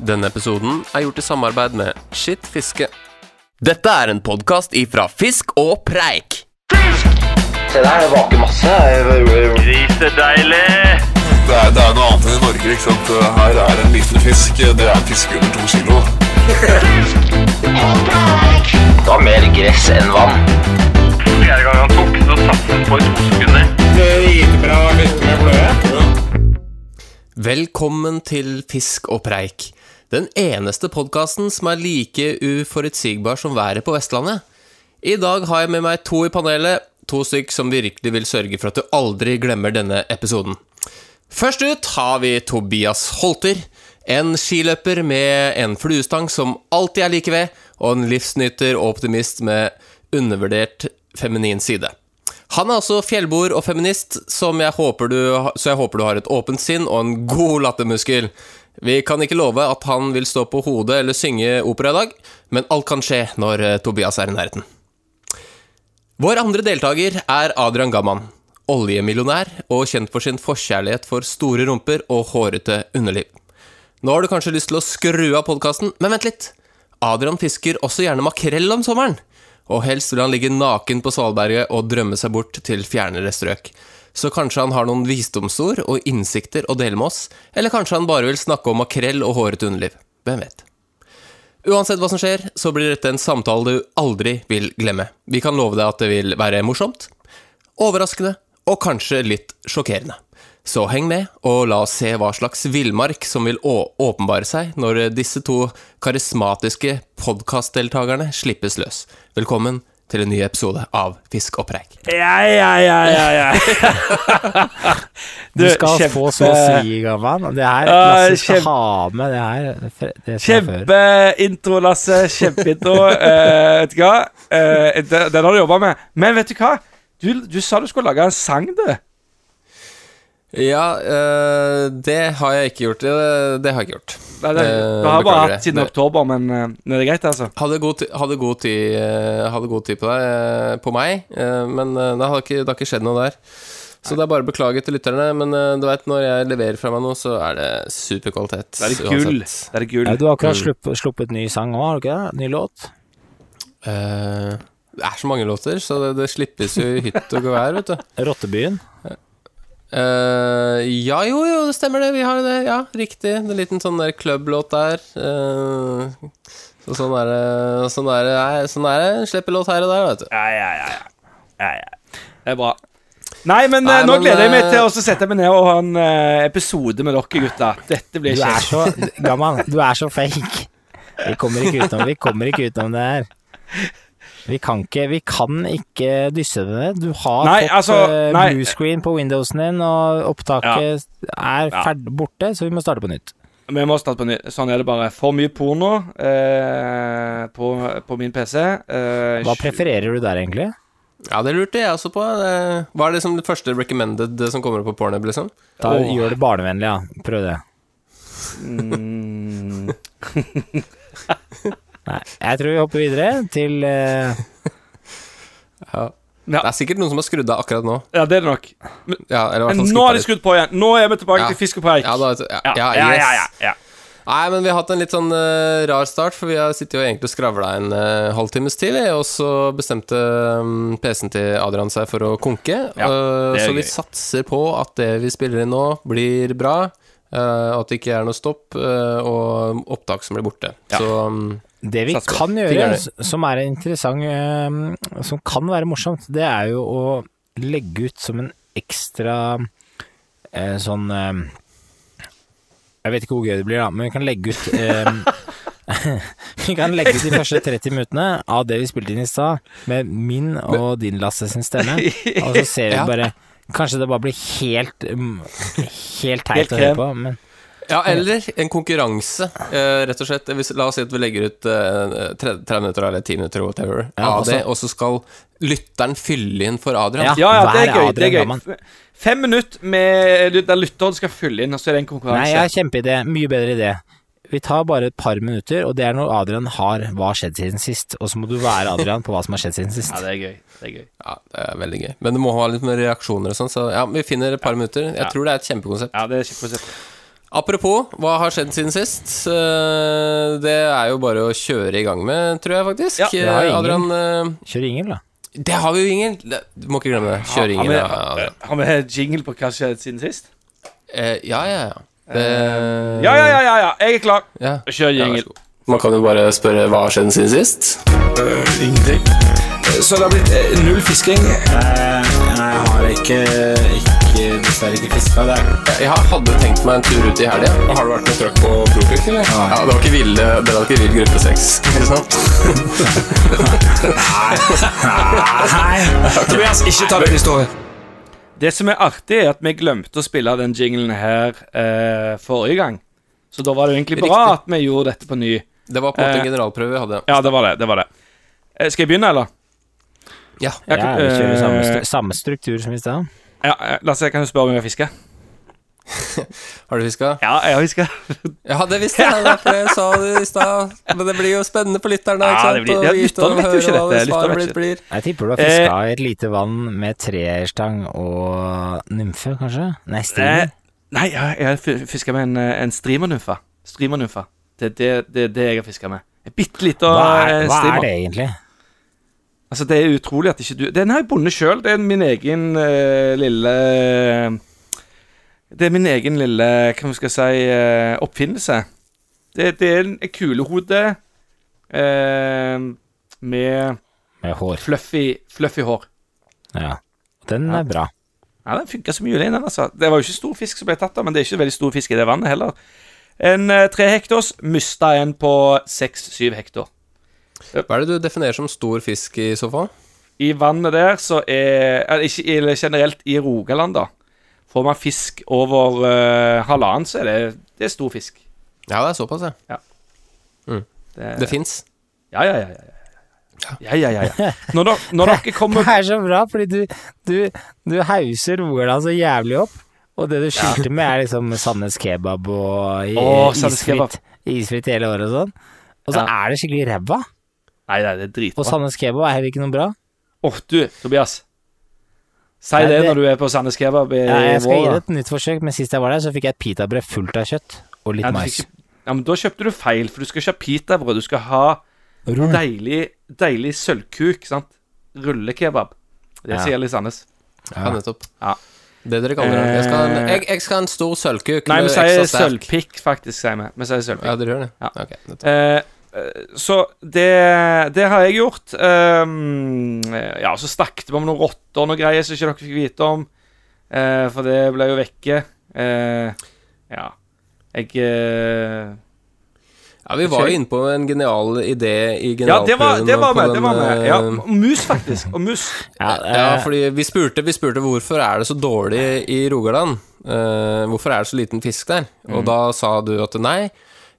Denne episoden er gjort i samarbeid med Skitt fiske. Dette er en podkast ifra Fisk og Preik. Fisk! Se der, det vaker masse. Grisedeilig! Det er, det er noe annet enn i Norge. ikke sant? Her er en liten fisk. Det er en fisk under to kilo. Fisk! Det var mer gress enn vann. Fjerde gang han tok, så satt han på i to sekunder. Velkommen til Fisk og preik. Den eneste podkasten som er like uforutsigbar som været på Vestlandet. I dag har jeg med meg to i panelet, to stykk som virkelig vil sørge for at du aldri glemmer denne episoden. Først ut har vi Tobias Holter. En skiløper med en fluestang som alltid er like ved, og en livsnyter og optimist med undervurdert feminin side. Han er også fjellboer og feminist, jeg du, så jeg håper du har et åpent sinn og en god lattermuskel. Vi kan ikke love at han vil stå på hodet eller synge opera i dag, men alt kan skje når eh, Tobias er i nærheten. Vår andre deltaker er Adrian Gamman. Oljemillionær og kjent for sin forkjærlighet for store rumper og hårete underliv. Nå har du kanskje lyst til å skru av podkasten, men vent litt. Adrian fisker også gjerne makrell om sommeren. Og helst vil han ligge naken på Svalberget og drømme seg bort til fjernere strøk. Så kanskje han har noen visdomsord og innsikter å dele med oss, eller kanskje han bare vil snakke om makrell og hårete underliv. Hvem vet? Uansett hva som skjer, så blir dette en samtale du aldri vil glemme. Vi kan love deg at det vil være morsomt, overraskende og kanskje litt sjokkerende. Så heng med, og la oss se hva slags villmark som vil åpenbare seg når disse to karismatiske podkastdeltakerne slippes løs. Velkommen til en ny episode av Fisk og preik. Ja, ja, ja, ja, ja. Du skal kjempe- få så svi, Gamman. Det her, Ja, Lasse skal kjempe- ha med det her. Det. Kjempeintro, Lasse. Kjempeintro. uh, vet du hva? Uh, den har du jobba med. Men vet du hva? Du, du sa du skulle lage en sang, du. Ja, øh, det har jeg ikke gjort. Det, det har jeg ikke gjort. Nei, det, Eh, du har bare hatt siden det. oktober, men eh, det er greit, altså. Hadde god, hadde god tid eh, Hadde god tid på deg eh, På meg eh, Men eh, det har, ikke, det har ikke skjedd noe der Så det er bare å beklage til lytterne Men eh, du vet, når jeg leverer fra meg noe Så er det superkvalitet Det er det gull. Det er gull. Ja, du har akkurat sluppet, sluppet ny sang òg, har du ikke det? Ny låt? Uh, Det er så mange låter Så det, det slippes jo i hytt og gevær, vet du Rottebyen. Eh, Ja, jo, jo, det stemmer det Vi har det, ja, riktig En liten sånn der klubblåt der Uh, så sånn er det Sånn er det, nei, sånn er det Slipper låt her og der, vet du Ja, ja, ja, ja. ja, ja. Det er bra. Nei, men Nei, eh, nå men, gleder jeg meg til å sette meg ned og ha en episode med dere, gutta. Dette blir Du er så gammel. du er så fake. Vi kommer ikke utenom, vi kommer ikke utenom det her. Vi kan ikke, vi kan ikke dysse det ned. Du har Nei, fått altså, eh, bluescreen på Windowsen din, og opptaket er Ja. ferd borte, så vi må starte på nytt. Vi må starte på nytt. Sånn er det bare. For mye porno eh, på, på min PC. Eh, Hva prefererer du der, egentlig? Ja, det lurte jeg også på. Hva er liksom det første recommended som kommer opp på Pornhub, liksom? Da oh. Gjør det barnevennlig, ja. Prøv det. Mm, Nei, jeg tror vi hopper videre til uh... Ja. Ja. Det er sikkert noen som har skrudd av akkurat nå. ja, det er det nok. Ja, eller Men nå har de skrudd på igjen. Nå er vi tilbake Ja. til fisk og preik. Ja, ja, Ja, ja, ja, yes. ja, ja, ja. Nei, men vi har hatt en litt sånn uh, rar start, for vi har sittet jo egentlig og skravla en uh, halvtimes tid, og så bestemte um, PC-en til Adrian seg for å konke. Ja, det er så vi gøy. satser på at det vi spiller inn nå, blir bra. eh, at det ikke er noe stopp, og opptak som blir borte. Ja. Så um, Det vi Satser kan gjøre, som er interessant, eh, som kan være morsomt, det er jo å legge ut som en ekstra eh, sånn eh, Jeg vet ikke hvor gøy det blir, da, men vi kan legge ut Vi kan legge ut de første 30 minuttene av det vi spilte inn i stad, med min og din Lasse sin stemme, og så ser vi bare Kanskje det bare blir helt mm, Helt teit Helt å høre på, men Ja, eller en konkurranse, eh, rett og slett. Hvis, la oss si at vi legger ut eh, 30 30 minutter eller 10 minutter whatever, Ja, av altså- det, og så skal lytteren fylle inn for Adrian. Ja. Ja, ja, det er gøy. Det er gøy. Fem minutter med der lytteren skal fylle inn, og så er det en Nei, jeg har kjempeidé. Mye bedre idé. Vi tar bare et par minutter, og det er når Adrian har hva har skjedd siden sist. Og så må du være Adrian på hva som har skjedd siden sist. Ja, det er gøy. Det er gøy. Ja, det er veldig gøy. Men det må ha litt mer reaksjoner og sånn, så ja, vi finner et par minutter. Jeg Ja. tror det er et kjempekonsept. Ja, det er et kjempekonsept. Apropos, hva har skjedd siden sist? Eh, Det er jo bare å kjøre i gang med, tror jeg faktisk. Ja, det har Eh, ingen. Adrian, eh, Kjør ingen, da. det har vi jo ingen. Du må ikke glemme det. Kjør vi, har vi jingle på hva som skjedde siden sist? Eh, ja, ja, ja. Det, Ja, ja, ja, ja, ja. jeg er klar. ja. Kjør så. Man kan jo bare spørre hva har skjedd siden sist. Ingenting. Så det har blitt null fisking. Nei, jeg har ikke, ikke dessverre ikke fiska det. Jeg hadde tenkt meg en tur ut i helga. Har du vært med trøkk på eller? Ja, det var ikke ville, det var ikke vill gruppe nei, ikke sant? Tobias, ikke ta den historien. Det som er artig, er at vi glemte å spille den jinglen her eh, forrige gang. Så da var det jo egentlig bra Riktig. at vi gjorde dette på ny. Det var på en måte Eh, en generalprøve vi hadde. Ja, det var det. det var det. Eh, skal jeg begynne, eller? Ja. Jeg Ja, vi kjører samme, eh, stru- samme struktur som i stad. Ja, la Lasse, jeg kan du spørre om jeg har fiska. Har du fiska? Ja, jeg har fiska. Ja, det visste jeg. Derfor jeg sa det i stad. Men det blir jo spennende for lytterne. Ja, ikke sant? det blir- ja, lytterne vet jo ikke dette, lytterne vet blir. Jeg tipper du har Eh, fiska i et lite vann med treerstang og nymfe, kanskje? Nei, Eh, nei, jeg, har fiska med en, eh, en streamernymfe. Streamernymfe. Det er det, det, det jeg har fiska med. En bitte Hva er, eh, hva er det egentlig? Altså, det er utrolig at ikke du Den har jeg bundet sjøl. Det er min egen uh, lille Det er min egen lille Hva skal jeg si uh, oppfinnelse. Det, det er en kulehode uh, med Med hår. fluffy, fluffy hår. Ja. Den er bra. Ja, Den funka som juling, den. altså Det var jo ikke stor fisk som ble tatt, da men det er ikke veldig stor fisk i det vannet heller. En tre hektors mista en på seks-syv hektar. Hva er det du definerer som stor fisk i så fall? I vannet der så er Eller ikke eller generelt i Rogaland, da. Får man fisk over uh, halvannen, så er det, det er stor fisk. Ja, det er såpass, ja. Det, Det fins. ja, ja, ja, ja, ja. Ja, ja, ja, ja. Når, dere, når dere kommer Det er så bra, fordi du, du, du hauser Rogaland så jævlig opp. Og det du skyldte med, er liksom Sandnes kebab og kebab. isfritt, isfritt hele året og sånn. Og så Ja. er det skikkelig ræva. Nei, nei, det er Og dritbra. Sandnes kebab er heller ikke noe bra. Åh, du, Tobias. Si Nei, det det- når du er på Sandnes Kebab i vår. jeg skal gi det et nytt forsøk, men sist jeg var der, så fikk jeg et pitabrød fullt av kjøtt og litt Ja, mais. fikk ja, men da kjøpte du feil, for du skal ikke ha pitabrød. Du skal ha Rull. deilig, deilig sølvkuk, sant? Rullekebab. Det Ja. sier litt Sandnes. Ja, nettopp. Ja. Det dere kaller det. Jeg skal ha en, jeg, jeg skal ha en stor sølvkuk. Nei, vi sier sølvpikk, faktisk, sier vi. Vi sier sølvpikk. Ja, dere gjør det? Ja. Ok, nettopp. Eh, eh, så det, det har jeg gjort. Um, eh, ja, så snakket vi om noen rotter og noe greier som ikke dere fikk vite om. Uh, for det ble jo vekke. Uh, ja. Jeg uh, Ja, vi var jo inne på en genial idé i Ja, det var, generalprøven. det var på med. Det var med. Ja, eh, mus, faktisk. Og mus. Ja, Ja, eh, fordi vi spurte, vi spurte hvorfor er det så dårlig i Rogaland. Eh, hvorfor er det så liten fisk der? Mm. Og da sa du at nei,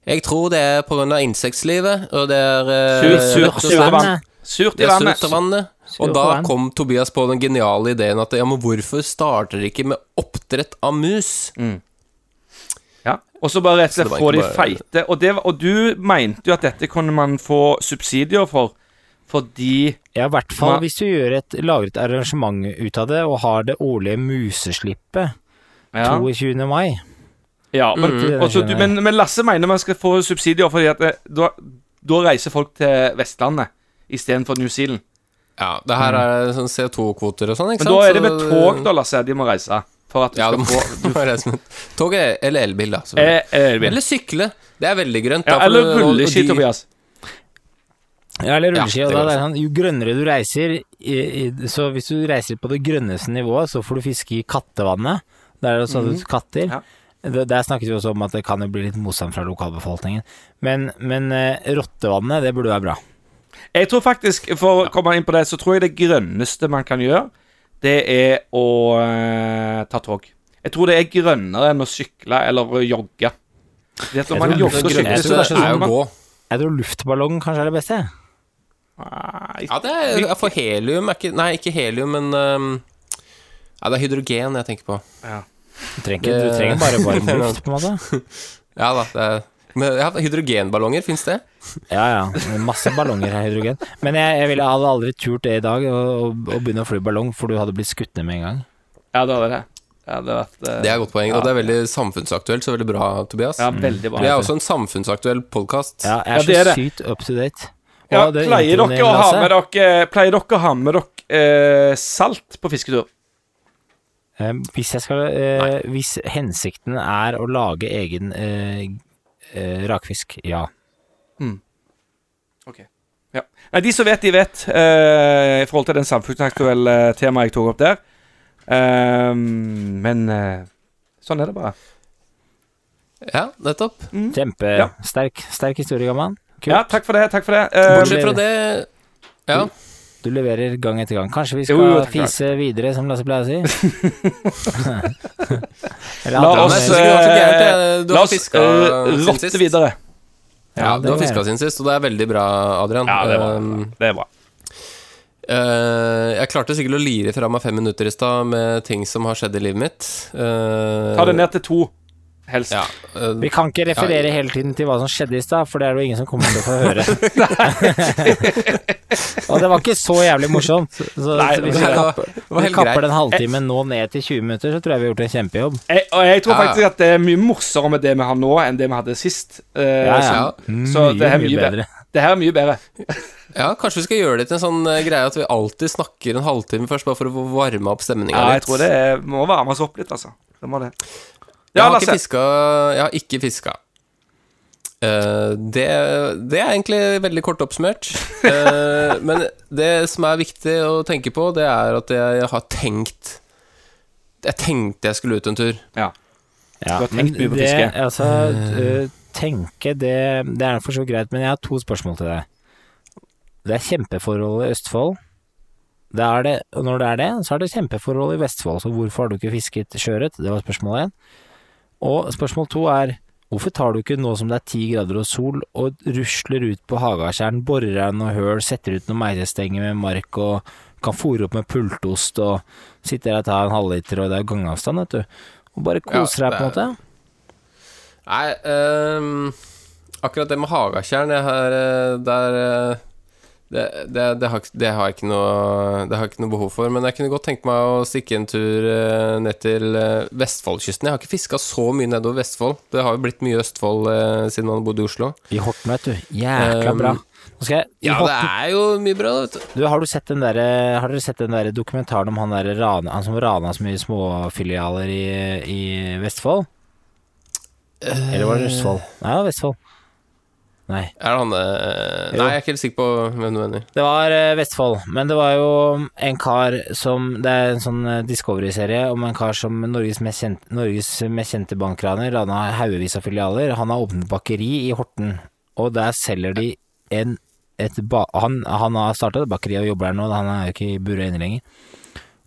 jeg tror det er pga. insektlivet. Og det er eh, Sur, sur, sur vann. Surt i vannet. surt. Og da vann. kom Tobias på den geniale ideen at ja, men hvorfor starter de ikke med oppdrett av mus? Ja. Og så bare rett og slett få de bare- feite. Og, det, og du mente jo at dette kunne man få subsidier for, fordi ja, i hvert fall hvis du gjør et, lager et arrangement ut av det, og har det årlige museslippet Ja, 22. mai. Ja men, Mm. også, du, men, men Lasse mener man skal få subsidier fordi at da, da reiser folk til Vestlandet istedenfor New Zealand. Ja, det her er sånn CO2-kvoter og sånn, ikke Men sant? da er det med tog, da, Lasse, de må reise. For at du Ja, skal du må, få du må reise med tog eller elbil, da. eh, eh, Eller sykle. Det er veldig grønt. ja, da, Eller rulleski, de- Tobias. Ja, eller rulleski. Ja, og det da er det sånn, jo grønnere du reiser, i, i, så hvis du reiser på det grønneste nivået, så får du fiske i kattevannet. Der er det også mm. katter. Ja. Der, snakket vi også om at det kan jo bli litt motstand fra lokalbefolkningen. Men, men eh, rottevannet, det burde være bra. Jeg tror faktisk, for å komme inn på det, så tror jeg det grønneste man kan gjøre, det er å uh, ta tog. Jeg tror det er grønnere enn å sykle eller jogge. Jeg tror jeg tror det er man- Jeg tror luftballong kanskje er det beste. Nei, Ja, det er, for helium er ikke Nei, ikke helium, men um, Ja, det er hydrogen jeg tenker på. Du trenger, ikke- du trenger bare varm luft, på en måte. Ja da, det er men, ja, Hydrogenballonger, fins det? Ja, ja. Masse ballonger av hydrogen. Men jeg, jeg ville, hadde aldri turt det i dag, å, begynne å fly ballong, for du hadde blitt skutt ned med en gang. Ja, det er det. Det hadde vært eh, Det er et godt poeng, og det er veldig samfunnsaktuelt, så veldig bra, Tobias. Ja, veldig bra. Vi er også en samfunnsaktuell podkast. Ja, jeg Ja, er det er så sykt up to date. Ja, Og det pleier dere å ha med dere Pleier dere å ha med dere eh, salt på fisketur? Eh, Hvis jeg skal eh, Hvis hensikten er å lage egen eh, eh, rakfisk, ja. Ok. Ja. Nei, de som vet, de vet. eh, I forhold til den samfunnsaktuelle temaet jeg tok opp der. Ehm, men eh, sånn er det bare. Ja, nettopp. Kjempesterk sterk historie, gammal. Kult. Ja, takk for det. takk for det. Eh, Bortsett fra det Ja. Du leverer gang etter gang. Kanskje vi skal Jo, jo, fise videre, som Lasse pleier å si? La oss, var. Du la oss fiska eh, rotte sist. videre. Ja, ja du har fiska siden sist, og det er veldig bra, Adrian. Ja, det er bra. Um, Det er bra. Uh, jeg klarte sikkert å lire fra meg fem minutter i stad med ting som har skjedd i livet mitt. Uh, Ta det ned til to, helst. Ja, uh, Vi kan ikke referere hele tiden til hva som skjedde i stad, for det er det jo ingen som kommer til å få høre. og det var ikke så jævlig morsomt. Så, Nei, så hvis vi var- kapper, vi kapper greit. den halvtimen nå ned til 20 minutter, så tror jeg vi har gjort en kjempejobb. Jeg, og jeg tror Ja, ja. faktisk at det er mye morsommere med det vi har nå, enn det vi hadde sist. Uh, Ja, så- ja. Så det er mye bedre. Det her er mye bedre. ja, kanskje vi skal gjøre det til en sånn eh, greie at vi alltid snakker en halvtime først, bare for å varme opp stemninga Ja, jeg tror det er, må varmes opp litt, altså. Det må det. Jeg har ikke fiska Jeg har ikke fiska. Uh, det, det er egentlig veldig kort oppsummert. Uh, men det som er viktig å tenke på, det er at jeg har tenkt Jeg tenkte jeg skulle ut en tur. Ja. Ja, Du har tenkt mye på det, fiske. Altså, øh, tenke, det, det er for så greit, men jeg har to spørsmål til deg. Det er kjempeforhold i Østfold. Det er det, og når det er det, så er det kjempeforhold i Vestfold. Så hvorfor har du ikke fisket sjøørret? Det var spørsmål én. Og spørsmål to er hvorfor tar du ikke nå som det er ti grader og sol, og rusler ut på Hagatjern, borer deg noen høl, setter ut noen meierstenger med mark og kan fôre opp med pultost og sitter der og tar en halvliter, og det er gangavstand, vet du. Og bare koser Ja, deg, på en måte. Nei, ehm, akkurat det med Hagatjern jeg har, eh, der, eh, det, det, det, har, det, har jeg ikke noe, det har jeg ikke noe behov for. Men jeg kunne godt tenke meg å stikke en tur eh, ned til eh, Vestfoldkysten. Jeg har ikke fiska så mye nedover Vestfold. Det har jo blitt mye Østfold eh, siden man bodde i Oslo. I Horten, vet du. Jækla Um, bra. Jeg, Ja, det er jo mye bra, vet du. du, har, du sett den der, har dere sett den der dokumentaren om han, der rana, han som rana så mye småfilialer i, i Vestfold? Eller var det Østfold? Nei, Vestfold. Nei. Er det han eh, Nei, jeg er ikke helt sikker på hvem du mener. Det var eh, Vestfold, men det var jo en kar som Det er en sånn eh, Discovery-serie om en kar som Norges mest, kjente, Norges mest kjente bankraner. Han har haugevis av filialer. Han har åpnet bakeri i Horten, og der selger de en et ba han, han har starta bakeri og jobber der nå, han er jo ikke i buret inne lenger.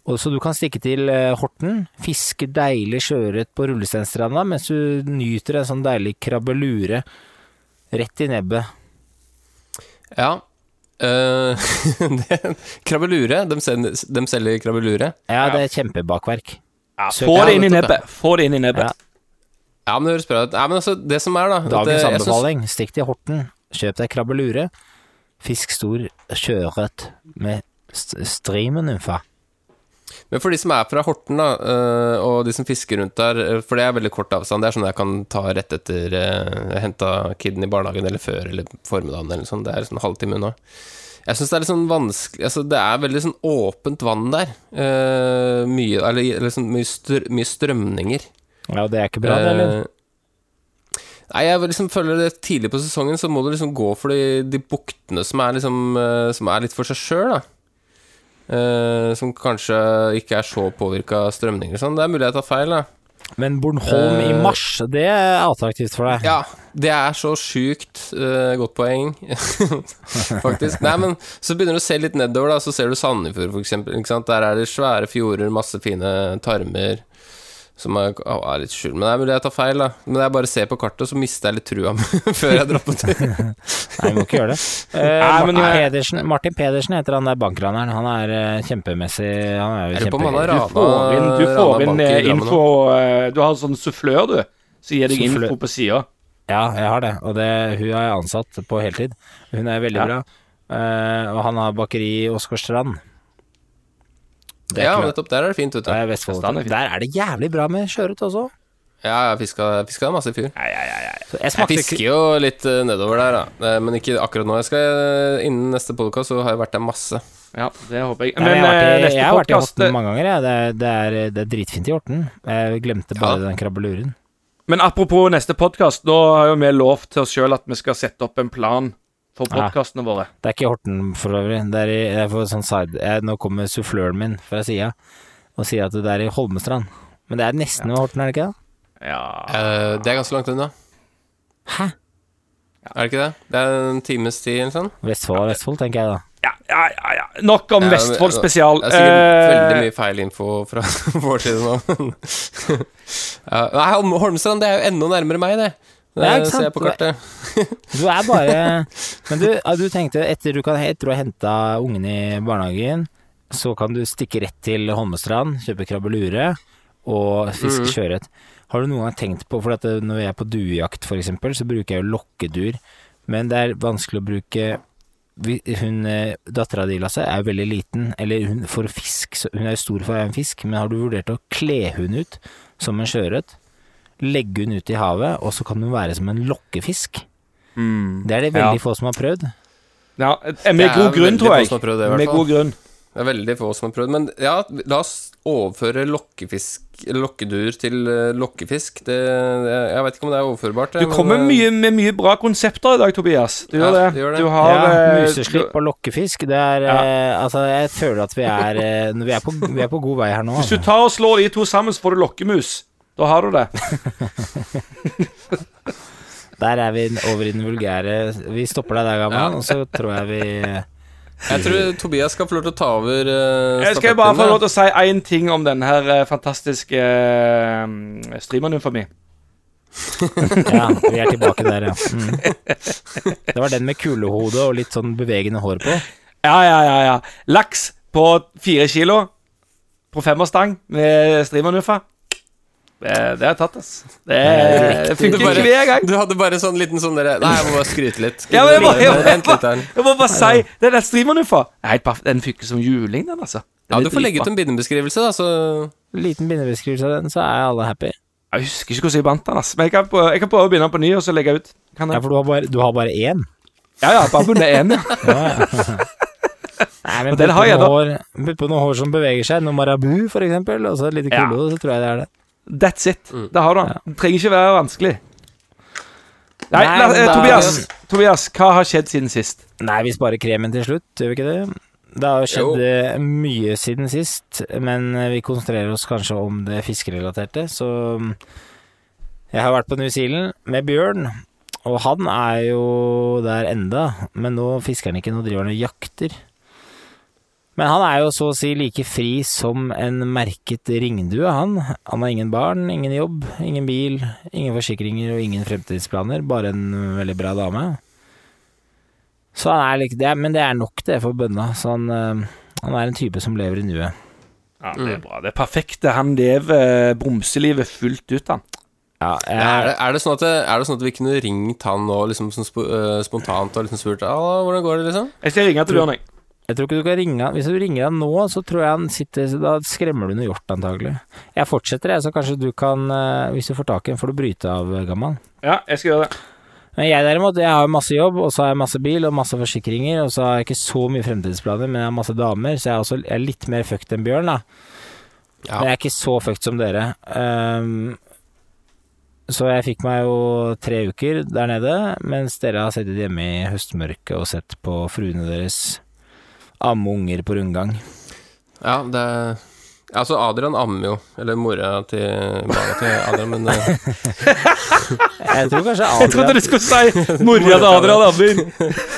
Og så du kan stikke til eh, Horten, fiske deilig sjøørret på Rullesteinstranda mens du nyter en sånn deilig krabbelure rett i nebbet. Ja. Uh, krabbelure. De, de selger krabbelure. Ja, det er kjempebakverk. Ja, Få det inn i nebbet. Få det inn i nebbet. Ja. Ja, men det høres bra ut. Ja, men altså, det som er, da at, eh, Dagens synes- stikk til Horten, kjøp deg krabbelure, fisk stor sjøørret med st streamernymfa. Men for de som er fra Horten, da, øh, og de som fisker rundt der, øh, for det er veldig kort avstand, det er sånn jeg kan ta rett etter øh, jeg henta kiden i barnehagen, eller før, eller formiddagen, eller sånn. Det er sånn halvtime unna. Jeg syns det er litt sånn vanskelig Altså, det er veldig sånn åpent vann der. Eh, mye Eller, eller sånn mye, str mye strømninger. Ja, det er ikke bra, det, eller? Eh, Nei, jeg liksom føler det tidlig på sesongen så må du liksom gå for de, de buktene som er liksom eh, Som er litt for seg sjøl, Eh, som kanskje ikke er så påvirka av strømninger og sånn. Det er mulig jeg tar feil, da. Men Bornholm i Eh, mars, det er attraktivt for deg. Ja, det er så sjukt uh, godt poeng, faktisk. Nei, men så begynner du å se litt nedover, da, så ser du Sandefjord, for eksempel. Der er det svære fjorder, masse fine tarmer. Som er, å, er litt skjult. Men det er mulig jeg tar feil, da. Men jeg bare ser på kartet, så mister jeg litt trua før jeg drar på tur. Nei, du må ikke gjøre det. Uh, Nei, men, Martin, eh, Pedersen, Martin Pedersen heter han der bankraneren. Han er uh, kjempemessig Han er på om han har kjempe... Du får inn, du får inn eh, info uh, Du har sånn sufflør, du. Så gir deg info på sida. Ja, jeg har det. Og det, hun er jeg ansatt på heltid. Hun er veldig Ja. bra. Eh, og han har bakeri i Åsgårdstrand. Det er Ja, nettopp. Der er det fint, vet du. Ja, Vestfold. Er fint. Der er det jævlig bra med sjøørret også. Ja, jeg fiska, fiska masse i fjor. Så jeg Jeg fisker jo litt eh, nedover der, da. Eh, Men ikke akkurat nå. Jeg skal, eh, Innen neste podkast så har jeg vært der masse. Ja, det håper jeg. Men Nei, jeg har vært i, jeg har vært i Horten mange ganger. Jeg. Det, det, er, det er dritfint i Horten. Jeg glemte bare Ja. den krabbeluren. Men apropos neste podkast, da har jo vi lovt til oss sjøl at vi skal sette opp en plan for Ja. våre. Det er ikke Horten for øvrig. Det er, i, det er for sånn side jeg, Nå kommer suffløren min fra sida og sier at det er i Holmestrand. Men det er nesten ved Horten, er det ikke det? Ja. uh, Det er ganske langt unna. Hæ? Er det ikke det? Det er en times tid eller sånn. Vestfold og Vestfold, tenker jeg da. Ja, ja, ja, ja. Nok om Ja, Vestfold spesial. Det er sikkert Eh, veldig mye feil info fra vår side nå. ja, nei, Holmestrand det er jo enda nærmere meg, det. Ja, ikke sant? ser jeg på kartet. Du er bare Men du, du tenkte etter du, kan, etter du har henta ungen i barnehagen, så kan du stikke rett til Holmestrand, kjøpe krabbelure og fiske sjøørret. Mm. Har du noen gang tenkt på For at når jeg er på duejakt, eksempel, så bruker jeg jo lokkedur, men det er vanskelig å bruke hun, Dattera di, Lasse, er jo veldig liten, eller hun for fisk Hun er jo stor for å være en fisk, men har du vurdert å kle hun ut som en sjøørret? Legge hun ut i havet, og så kan hun være som en lokkefisk? mm, Det er det Ja. veldig få som har prøvd. ja, eh, med god grunn, tror få jeg. som har prøvd det, i hvert Med fall. god grunn. Det er veldig få som har prøvd. Men ja, la oss overføre lokkefisk lokkedur til eh, lokkefisk. Det, jeg vet ikke om det er overførbart. Du kommer men, eh, mye, med mye bra konsepter i dag, Tobias. Du Ja, gjør det. gjør det. Du har ja, eh, museslipp og lokkefisk, det er Ja. eh, Altså, jeg føler at vi er eh, Vi er på, vi er på god vei her nå. Hvis du Altså. tar og slår de to sammen, så får du lokkemus. Da har du det. Der er vi over i den vulgære Vi stopper deg der, gammel, Ja. og så tror jeg vi Jeg tror Tobias skal få lov til å ta over uh, Jeg skal bare få lov til å si én ting om denne her eh, fantastiske uh, streamernymfa mi. Ja, vi er tilbake der, ja. Mm. Det var den med kulehode og litt sånn bevegende hår på. Ja, ja, ja, ja. Laks på fire kilo på femmerstang med streamernymfa. Det, det har tatt, ass. Det, det funker ikke hver gang. Du hadde bare sånn liten sånn derre Nei, jeg må bare skryte litt. Ja, men jeg må- jeg må- jeg, litt. Jeg må bare si det der streamer du for. Den funker som juling, den, altså. Den Ja, du får legge ut en bindebeskrivelse, da, så Liten bindebeskrivelse av den, så er alle happy. Jeg husker ikke hvordan jeg bandt den, ass. Men jeg kan, prøve, jeg kan prøve å begynne på ny og så legge ut. Kan Ja, for du har bare, du har bare én. Ja, ja, bare bundet én, ja. Ja, ja. Nei, men putt på noen hår, putt på noe hår som beveger seg, noe marabu for eksempel, og så et lite Ja. så tror jeg det er det. That's it. Mm. Det har du den. Det trenger ikke være vanskelig. Nei, Nei, la, eh, da- Tobias, Tobias, hva har skjedd siden sist? Nei, vi sparer kremen til slutt, gjør vi ikke det? Det har skjedd jo. mye siden sist, men eh, vi konsentrerer oss kanskje om det fiskerelaterte, så mm, Jeg har vært på New Zealand med Bjørn, og han er jo der enda, men nå fisker han ikke, nå driver han og jakter. Men han er jo så å si like fri som en merket ringdue, han. Han har ingen barn, ingen jobb, ingen bil, ingen forsikringer og ingen fremtidsplaner, bare en veldig bra dame. Så han er like, det er, men det er nok det for bønna. Så han, eh, han er en type som lever i nuet. Ja, Det er bra. Det er perfekt. Han lever bromselivet fullt ut, han. Ja, jeg, er det, er, det sånn at det, er det sånn at vi kunne ringt han nå liksom sånn spo, øh, spontant og liksom spurt hvordan går det, liksom? Jeg skal ringe til Bjørn, jeg. Jeg tror ikke du kan ringe han Hvis du ringer han nå, så tror jeg han sitter Da skremmer du noe hjort, antagelig. Jeg fortsetter, jeg, så kanskje du kan eh, Hvis du får tak i en, får du bryte av, eh, gammal. Ja, jeg skal gjøre det. Men jeg derimot, jeg har masse jobb, og så har jeg masse bil og masse forsikringer, og så har jeg ikke så mye fremtidsplaner, men jeg har masse damer, så jeg er, også, jeg er litt mer fucked enn Bjørn, da. Ja. Men jeg er ikke så fucked som dere. Um, så jeg fikk meg jo tre uker der nede, mens dere har sittet hjemme i høstmørket og sett på fruene deres amme unger på rundgang. Ja, det Altså, Adrian ammer jo. Eller mora til barna til Adrian, men uh... Jeg tror kanskje Jeg trodde du skulle si mora til Adrian Ammer.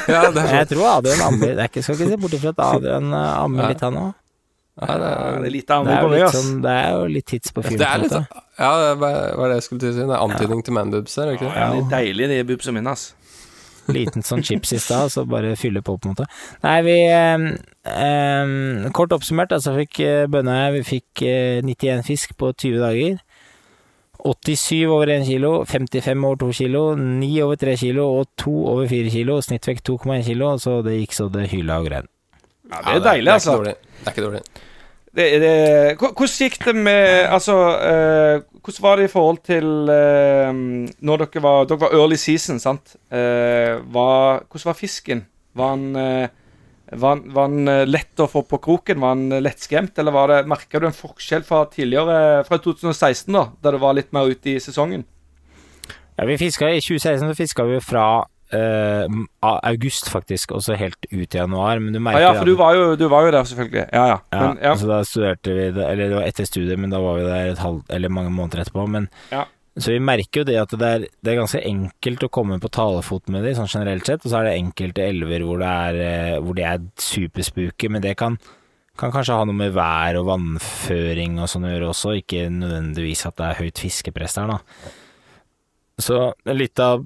Ja, er Jeg tror Adrian ammer. Det er ikke, skal ikke se bort ifra at Adrian eh, ammer Ja. litt, han òg. ja, det, er, det er lite Det, er på jo meg, litt ass. sånn, det er jo litt tids på fyren. det er litt måte. sånn Ja, det var var det jeg skulle til å si. Det er antydning til manboobs her, er det ikke det? Ja, det er deilig, de boobsa mine, ass. Liten sånn chips i stad, så bare fylle på, på en måte. Nei, vi eh, eh, Kort oppsummert, altså fikk Bønne bønna jeg Vi fikk eh, 91 fisk på 20 dager. 87 over 1 kilo, 55 over 2 kilo, 9 over 3 kilo og 2 over 4 kilo. Snittvekt 2,1 kilo, så det gikk så det hyla og grein. Ja, det er deilig, det er altså. Ikke dårlig. Det er ikke dårlig. Det, det, Hvordan gikk det med Altså, eh, hvordan var det i forhold til eh, Når dere var Dere var early season, sant? Eh, var, hvordan var fisken? Var han, eh, var, var han eh, lett å få på kroken? Var han lettskremt, eller var merka du en forskjell fra tidligere, fra 2016, da, da det var litt mer ute i sesongen? Ja, vi fiska I 2016 så vi fra a- august, faktisk, og så helt ut i januar. Men du Ja, ah, ja, for du var, jo, du var jo der, selvfølgelig. Ja, ja. Ja, Men, ja. Så da studerte vi eller det var etter studiet, men da var vi der et halv, eller mange måneder etterpå. Men, Ja. Så vi merker jo det at det er, det er ganske enkelt å komme på talefot med de, sånn generelt sett. Og så er det enkelte elver hvor det er, eh, hvor de er superspooky, men det kan, kan kanskje ha noe med vær og vannføring og sånn å gjøre også, ikke nødvendigvis at det er høyt fiskepress der, da. Så litt av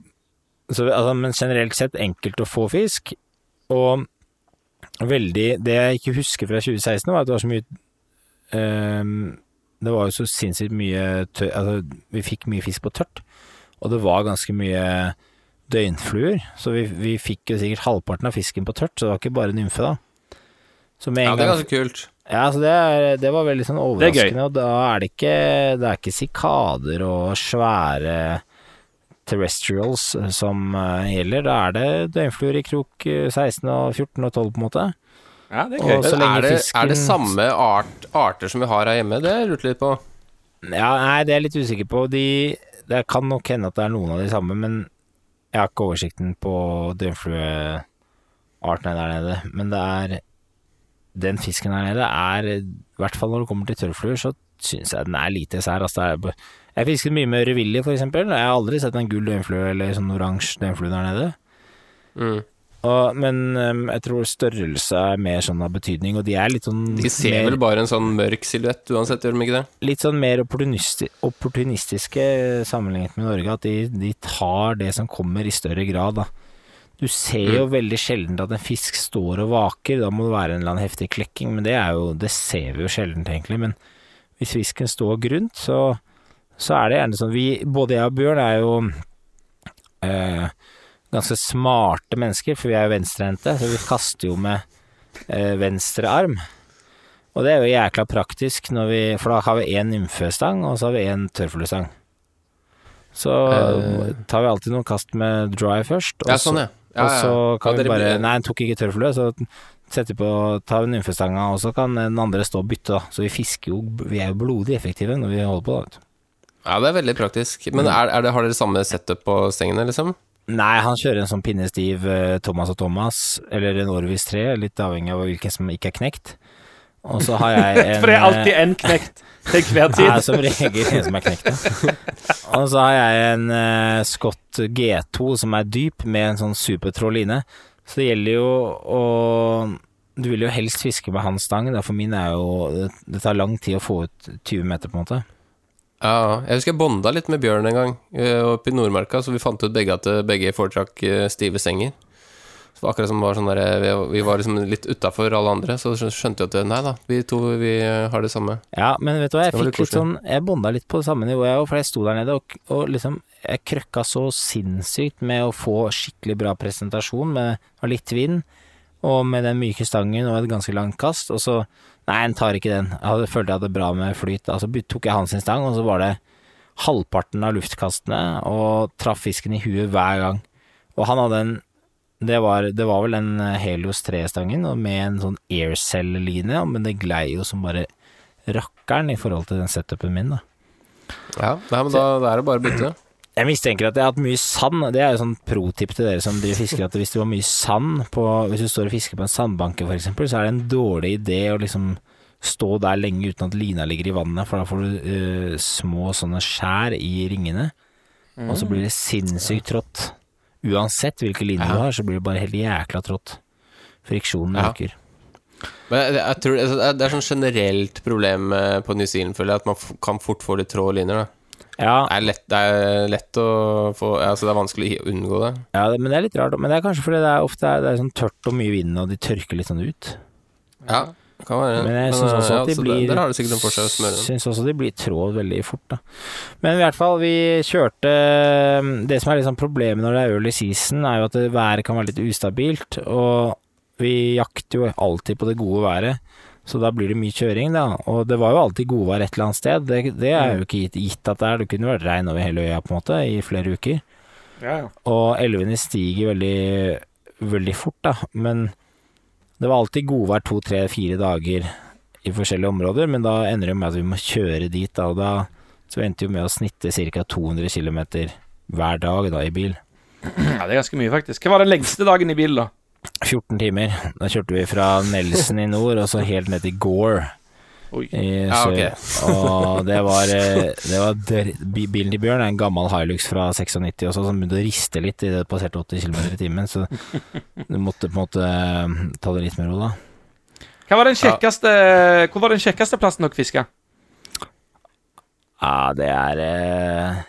så, altså, Men generelt sett enkelt å få fisk, og veldig Det jeg ikke husker fra 2016, var at det var så mye ehm, Det var jo så sinnssykt mye tør, altså, Vi fikk mye fisk på tørt, og det var ganske mye døgnfluer. Så vi, vi fikk jo sikkert halvparten av fisken på tørt, så det var ikke bare nymfe, da. Så med en Ja, det er ganske kult. ja, så det, er, det var veldig sånn er overraskende, og da er det ikke Det er ikke sikader og svære terrestrials som eh, gjelder. Da er det døgnfluer i krok eh, 16 og 14 og 12, på en måte. ja, det er Og gøy. så Men lenge er det, fisken- er det samme art, arter som vi har her hjemme? Det lurte jeg litt på. Ja, nei, det er jeg litt usikker på. De, det kan nok hende at det er noen av de samme, men jeg har ikke oversikten på døgnflueartene der nede. Men det er Den fisken der nede er, i hvert fall når det kommer til tørrfluer, så syns jeg den er lite sær. Altså, det er, jeg fisket mye med Revilli, for eksempel. Jeg har aldri sett en gul døgnflue eller sånn oransje døgnflue der nede. Mm. Og, men um, jeg tror størrelse er mer sånn av betydning, og de er litt sånn De ser mer- vel bare en sånn mørk silhuett uansett, gjør de ikke det? litt sånn mer opportunisti opportunistiske sammenlignet med Norge, at de, de tar det som kommer i større grad, da. Du ser jo veldig sjelden at en fisk står og vaker, da må det være en eller annen heftig klekking, men det er jo, det ser vi jo sjelden egentlig, men hvis fisken står grunt, så, så er det gjerne sånn, vi, både jeg og Bjørn er jo eh, ganske smarte mennesker, for vi er jo venstrehendte, så vi kaster jo med eh, venstre arm. Og det er jo jækla praktisk, når vi, for da har vi én nymfestang, og så har vi én tørrfluestang. Så uh, tar vi alltid noen kast med dry først, og, Ja, sånn, så, ja. ja, og så kan vi bare Nei, den tok ikke tørrflue, så setter vi på, tar nymfestanga, og så kan den andre stå og bytte, da. Så vi fisker jo Vi er jo blodig effektive når vi holder på, da. Ja, det er veldig praktisk. Men er, er det, har dere samme setup på stengene, liksom? Nei, han kjører en sånn pinnestiv eh, Thomas og Thomas, eller en Orvis 3, litt avhengig av hvilken som ikke er knekt. Og så har jeg en For det er alltid eh, en knekt til hver tid. Nei, som regel en som er knekt. ja. Og så har jeg en uh, Scott G2 som er dyp, med en sånn supertråd line. Så det gjelder jo å Du vil jo helst fiske med hans stang, for min er jo det, det tar lang tid å få ut 20 meter, på en måte. Ja, jeg husker jeg bonda litt med Bjørn en gang eh, oppe i Nordmarka, så vi fant ut begge at eh, begge foretrakk eh, stive senger. Så akkurat som var sånn der, vi- var liksom litt utafor alle andre, så skjønte vi at nei da, vi to vi har det samme. Ja, men vet du hva, jeg fikk litt litt sånn Jeg bonda litt på det samme nivået, jeg òg, for jeg sto der nede og, og liksom Jeg krøkka så sinnssykt med å få skikkelig bra presentasjon med litt vind, og med den myke stangen og et ganske langt kast, og så Nei, en tar ikke den. Jeg følte jeg hadde bra med flyt. Altså tok jeg hans stang, og så var det halvparten av luftkastene, og traff fisken i huet hver gang. Og han hadde en det var, det var vel en eh, Helios 3-stangen, med en sånn aircell-line, men det glei jo som bare rakkeren i forhold til den setupen min, da. Ja, nei, men da, da er det bare å bytte. Jeg mistenker at jeg har hatt mye sand, det er jo sånn pro-tip til dere som driver fisker, at hvis du har mye sand på Hvis du står og fisker på en sandbanke, eksempel, så er det en dårlig idé å liksom stå der lenge uten at lina ligger i vannet, for da får du uh, små sånne skjær i ringene, og så blir det sinnssykt trått. Uansett hvilke liner Ja. du har, så blir det bare helt jækla trått. Friksjonen Ja. øker. Men jeg, jeg tror altså, det er- sånn generelt problem eh, på New Zealand, føler jeg, at man kan fort få litt trå liner. da. Ja, Det er lett, det er lett å få Altså, det er vanskelig å unngå det. ja, det- men det er litt rart. Men det er kanskje fordi det er ofte det er sånn tørt og mye vind, og de tørker litt sånn ut. Ja, det kan være. Men jeg syns også ja, at de så blir Der, der har det sikkert en for seg å smøre den. Syns også de blir tråd veldig fort, da. Men i hvert fall, vi kjørte Det som er liksom problemet når det er early season, er jo at været kan være litt ustabilt, og vi jakter jo alltid på det gode været. Så da blir det mye kjøring, da. Og det var jo alltid godvær et eller annet sted. Det, det er jo ikke gitt, gitt at det er. Det kunne vært regn over hele øya, på en måte, i flere uker. Ja, ja. Og elvene stiger veldig, veldig fort, da. Men det var alltid godvær to, tre, fire dager i forskjellige områder. Men da ender det med at vi må kjøre dit, da. Og da så endte jo med å snitte ca. 200 km hver dag da, i bil. ja, det er ganske mye, faktisk. Hva var den lengste dagen i bil, da? 14 timer. Da kjørte vi fra Nelson i nord og så helt ned til Gore Oi. i Ja, sør. ok. Og det var, eh, det var Bilen til Bjørn er en gammel Hilux fra 96 også, som begynte å riste litt idet det passerte 80 km i timen, så du måtte på en måte eh, ta det litt med ro, da. Hva var den kjekkeste, Hvor var den kjekkeste plassen dere fiska? Ja, det er eh,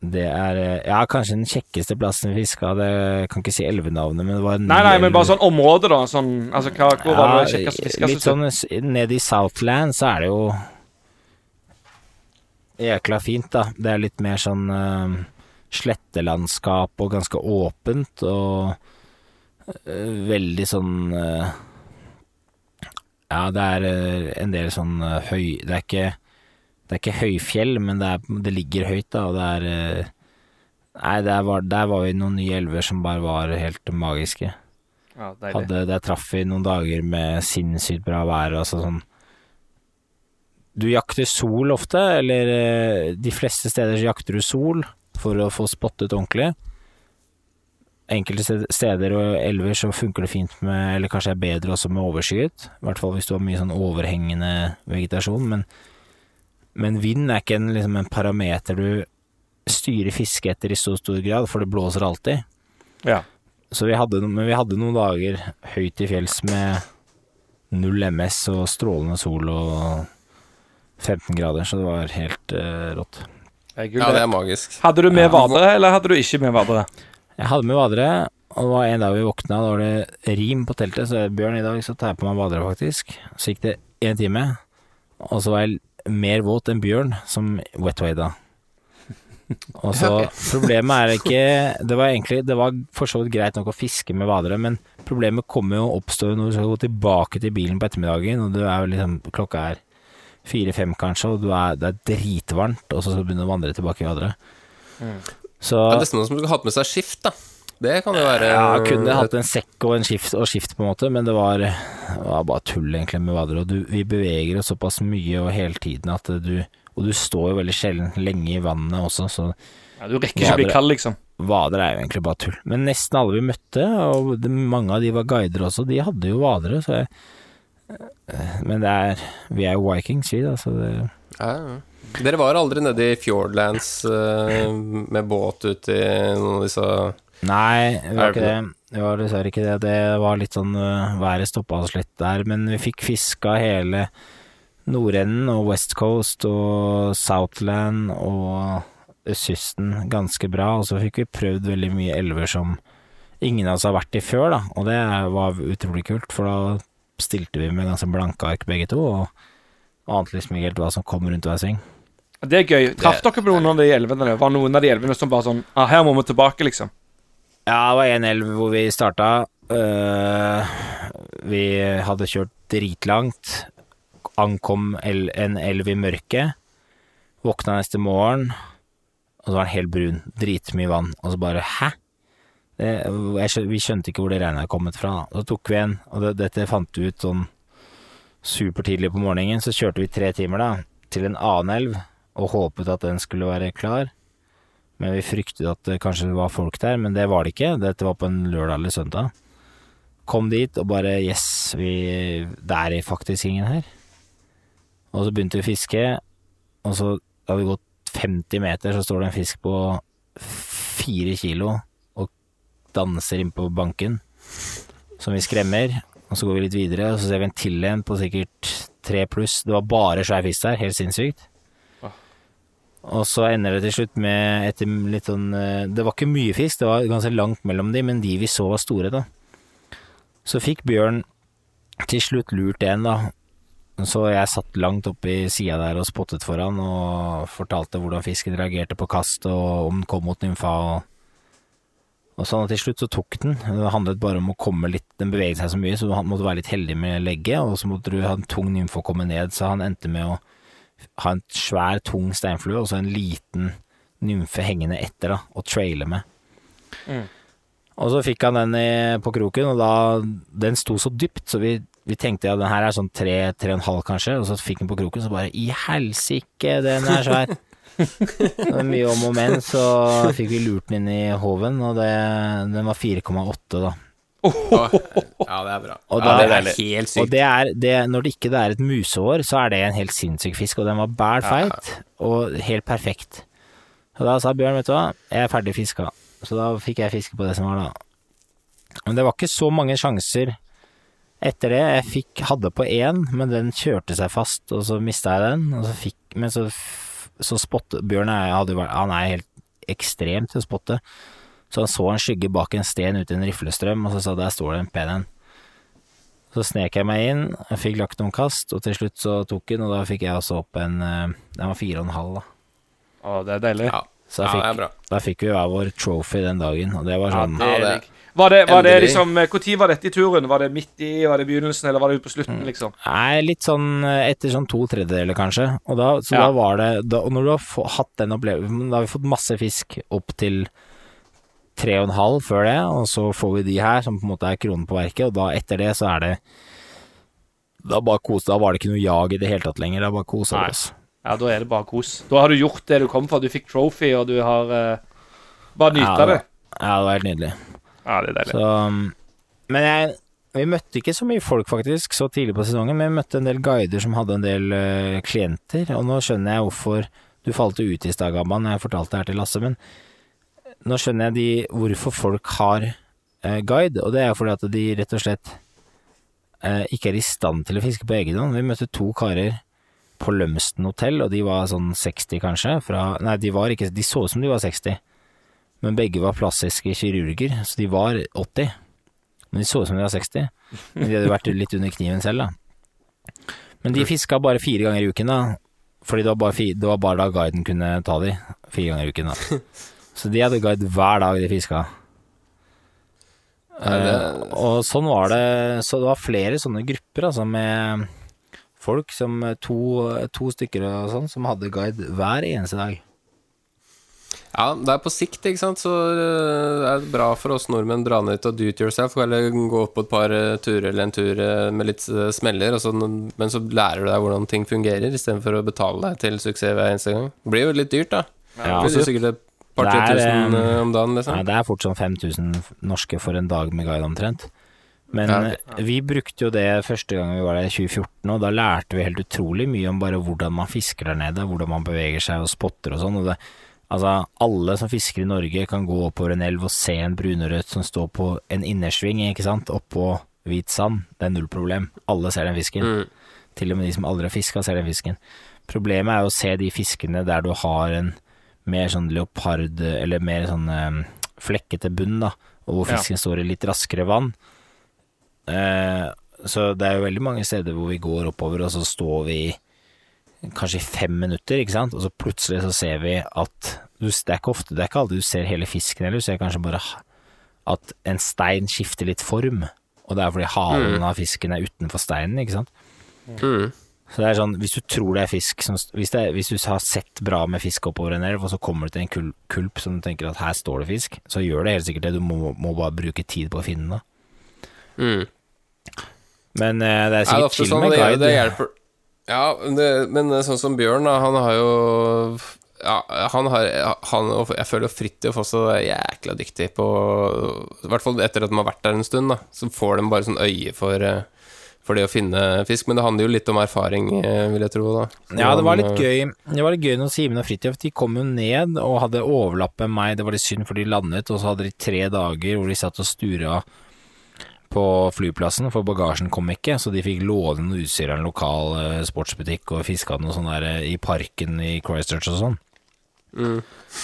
Det er eh, Ja, kanskje den kjekkeste plassen vi fiska. Jeg kan ikke si elvenavnet, men det var Nei, nei, men bare sånn område, da. Sånn, altså, hva, hvor var det kjekkest fiska? litt sånn nede i Southland så er det jo jækla fint, da. Det er litt mer sånn uh, slettelandskap og ganske åpent og uh, veldig sånn uh, Ja, det er en del sånn høy Det er ikke det er ikke høyfjell, men det, er, det ligger høyt, da, og det er eh, Nei, der var, der var vi noen nye elver som bare var helt magiske. Ja. Hadde, der traff vi noen dager med sinnssykt bra vær. Altså sånn Du jakter sol ofte, eller eh, de fleste steder så jakter du sol for å få spottet ordentlig. Enkelte steder og elver så funker det fint med, eller kanskje er bedre også med overskyet. I hvert fall hvis du har mye sånn overhengende vegetasjon. Men, men vind er ikke en, liksom en parameter du styrer fisket etter i så stor grad, for det blåser alltid. Ja. Så vi hadde, men vi hadde noen dager høyt i fjells med null MS og strålende sol og 15 grader, så det var helt uh, rått. Er Ja, det er magisk. Hadde du med vadere, eller hadde du ikke med vadere? Jeg hadde med vadere, og det var en dag vi våkna, da var det rim på teltet, så Bjørn, i dag så tar jeg på meg vadere, faktisk. Så gikk det én time, og så var jeg mer våt enn Bjørn, som wetwada. Og så Problemet er ikke Det var egentlig Det var for så vidt greit nok å fiske med vadere, men problemet kommer jo å oppstå når du skal gå tilbake til bilen på ettermiddagen, og du er liksom Klokka er fire-fem kanskje, og du er, det er dritvarmt, og så skal du begynne å vandre tilbake i vadere. Så Det er nesten noen som skulle hatt med seg skift, da. Det kan jo være ja, kunne hatt en sekk og en skift, og skift på en måte, men det var, det var bare tull egentlig med vader Og du, vi beveger oss såpass mye og hele tiden at du Og du står jo veldig sjelden lenge i vannet også, så Ja, du rekker ikke å bli kald, liksom. vader er jo egentlig bare tull. Men nesten alle vi møtte, og det, mange av de var guider også, de hadde jo vadere, så jeg Men det er Vi er jo vikings, vi, da, så det Ja, ja. Dere var aldri nede i Fjordlands uh, med båt ut i noen av disse Nei, det var ikke det det. Var dessverre ikke det. Det var litt sånn øh, Været stoppa oss litt der, men vi fikk fiska hele nordenden og West Coast og Southland og østkysten ganske bra, og så fikk vi prøvd veldig mye elver som ingen av oss har vært i før, da, og det var utrolig kult, for da stilte vi med ganske blanke ark begge to, og ante liksom ikke helt hva som kom rundt hver sving. Det er gøy. Traff dere på noen av de elvene? der? Var noen av de elvene som bare sånn ah, Her må vi tilbake, liksom. Ja, det var en elv hvor vi starta. Uh, vi hadde kjørt dritlangt. Ankom en elv i mørket. Våkna neste morgen, og så var den helt brun. Dritmye vann. Og så bare hæ? Det, jeg vi skjønte ikke hvor det regnet hadde kommet fra. da. Så tok vi en, og det, dette fant vi ut sånn supertidlig på morgenen. Så kjørte vi tre timer da, til en annen elv, og håpet at den skulle være klar. Men vi fryktet at det kanskje var folk der, men det var det ikke. Dette var på en lørdag eller søndag. Kom dit og bare yes, vi, det er faktisk ingen her. Og så begynte vi å fiske, og så hadde vi gått 50 meter, så står det en fisk på fire kilo og danser inn på banken, som vi skremmer. Og så går vi litt videre, og så ser vi en til en på sikkert tre pluss. Det var bare svær fisk der, helt sinnssykt. Og så ender det til slutt med etter litt sånn eh, Det var ikke mye fisk, det var ganske langt mellom de, men de vi så var store, da. Så fikk Bjørn til slutt lurt en, da. Så jeg satt langt oppe i sida der og spottet for han og fortalte hvordan fisken reagerte på kast, og om den kom mot nymfa. Og, Og sånn at til slutt så tok den. Det handlet bare om å komme litt Den beveget seg så mye, så han måtte være litt heldig med legget, og så måtte du ha en tung nymfe å komme ned, så han endte med å ha en svær, tung steinflue og så en liten nymfe hengende etter, da, og traile med. Og så fikk han den i, på kroken, og da Den sto så dypt, så vi, vi tenkte ja, den her er sånn tre, tre og en halv kanskje, og så fikk den på kroken, så bare i helsike, den er svær. Det mye om og men, så fikk vi lurt den inn i håven, og det, den var 4,8 da. Ja, det er bra. Og ja, det er helt Og det er, det, når det ikke er et musehår, så er det en helt sinnssyk fisk, og den var bæl feit, og helt perfekt. Og da sa Bjørn, vet du hva, jeg er ferdig fiska. Så da fikk jeg fiske på det som var da. Men det var ikke så mange sjanser etter det. Jeg fikk, hadde på én, men den kjørte seg fast, og så mista jeg den. Og så fikk, men så, så spotte Bjørn er, hadde, han er helt ekstrem til å spotte. Så han så en skygge bak en sten ute i en riflestrøm, og så sa der står det en pen en. Så snek jeg meg inn, jeg fikk lagt noen kast, og til slutt så tok den, og da fikk jeg også opp en eh, Den var fire og en halv, da. Å, det er deilig. Ja, Så ja, jeg det er bra. da fikk vi hver vår trophy den dagen, og det var sånn Ja, det- er, Var det, var det liksom Når var dette i turen? Var det midt i, var det begynnelsen, eller var det ut på Mm. slutten, liksom? Nei, litt sånn eh, etter sånn to tredjedeler, kanskje. Og da, så Ja. da var det da, Og når du har få, hatt den opplevelsen Da har vi fått masse fisk opp til tre og en halv før det, og så får vi de her, som på en måte er kronen på verket, og da etter det så er det Da bare kos, da var det ikke noe jag i det hele tatt lenger, da bare kosa vi oss. Ja, da er det bare kos. Da har du gjort det du kom for. Du fikk trophy, og du har uh, bare nyta Ja, det. Ja, det var helt nydelig. Ja, det er deilig. Så, um, men jeg, vi møtte ikke så mye folk faktisk så tidlig på sesongen, men vi møtte en del guider som hadde en del eh, klienter, og nå skjønner jeg hvorfor du falt ut i stad, Gabban, når jeg fortalte det her til Lasse, men nå skjønner jeg de, hvorfor folk har eh, guide, og det er fordi at de rett og slett eh, ikke er i stand til å fiske på egen hånd. Vi møtte to karer på Lømsten hotell, og de var sånn 60 kanskje, fra, nei, de var ikke, de så ut som de var 60, men begge var plastiske kirurger, så de var 80. Men de så ut som de var 60. Men de hadde vært litt under kniven selv, da. Men de fiska bare fire ganger i uken, da. Fordi det var bare, det var bare da guiden kunne ta de. Fire ganger i uken, da. Så de hadde guide hver dag de fiska. Det- Eh, og sånn var det Så det var flere sånne grupper, altså, med folk som to, to stykker og sånn, som hadde guide hver eneste dag. Ja, det er på sikt, ikke sant, så øh, det er bra for oss nordmenn dra ned og do it yourself, eller gå opp på et par turer eller en tur med litt smeller, og så, men så lærer du deg hvordan ting fungerer, istedenfor å betale deg til suksess hver eneste gang. Det blir jo litt dyrt, da. Ja, det blir sikkert et par Det tre er, tusen eh, om dagen, liksom. det er fort sånn 5000 norske for en dag med guide omtrent. Men Ja, eh, vi brukte jo det første gang vi var der i 2014, og da lærte vi helt utrolig mye om bare hvordan man fisker der nede, hvordan man beveger seg og spotter og sånn. Og det, altså, alle som fisker i Norge kan gå oppover en elv og se en brunørret som står på en innersving, ikke sant, oppå hvit sand. Det er null problem. Alle ser den fisken. Mm. Til og med de som aldri har fiska, ser den fisken. Problemet er jo å se de fiskene der du har en mer sånn leopard, eller mer sånn eh, flekkete bunn, da, og hvor Ja. fisken står i litt raskere vann. Eh, så det er jo veldig mange steder hvor vi går oppover, og så står vi kanskje i fem minutter, ikke sant, og så plutselig så ser vi at Det er ikke ofte, det er ikke alltid du ser hele fisken, eller du ser kanskje bare at en stein skifter litt form, og det er fordi halen av fisken er utenfor steinen, ikke sant. Mm. Så det er sånn, hvis du tror det er fisk som, hvis, det, er- hvis du har sett bra med fisk oppover en elv, og så kommer du til en kulp som du tenker at her står det fisk, så gjør det helt sikkert det, du må, må bare bruke tid på å finne det. Mm. Men eh, det er er sikkert ofte chill sånn, med guide. det hjelper Ja, det, men sånn som Bjørn, da, han har jo ja, han har han, Jeg føler jo Fridtjof også er jækla dyktig på I hvert fall etter at de har vært der en stund, da. Så får de bare sånn øye for, eh, for det å finne fisk. Men det handler jo litt om erfaring, eh, vil jeg tro, da. Så Ja, det var litt eh, gøy Det var litt gøy når Simen og Fridtjof De kom jo ned og hadde overlapp med meg. Det var litt synd, for de landet, og så hadde de tre dager hvor de satt og stura på flyplassen, for bagasjen kom ikke, så de fikk låne noe utstyr av en lokal eh, sportsbutikk og fiska noe sånn der i parken i Christchurch og sånn. Mm.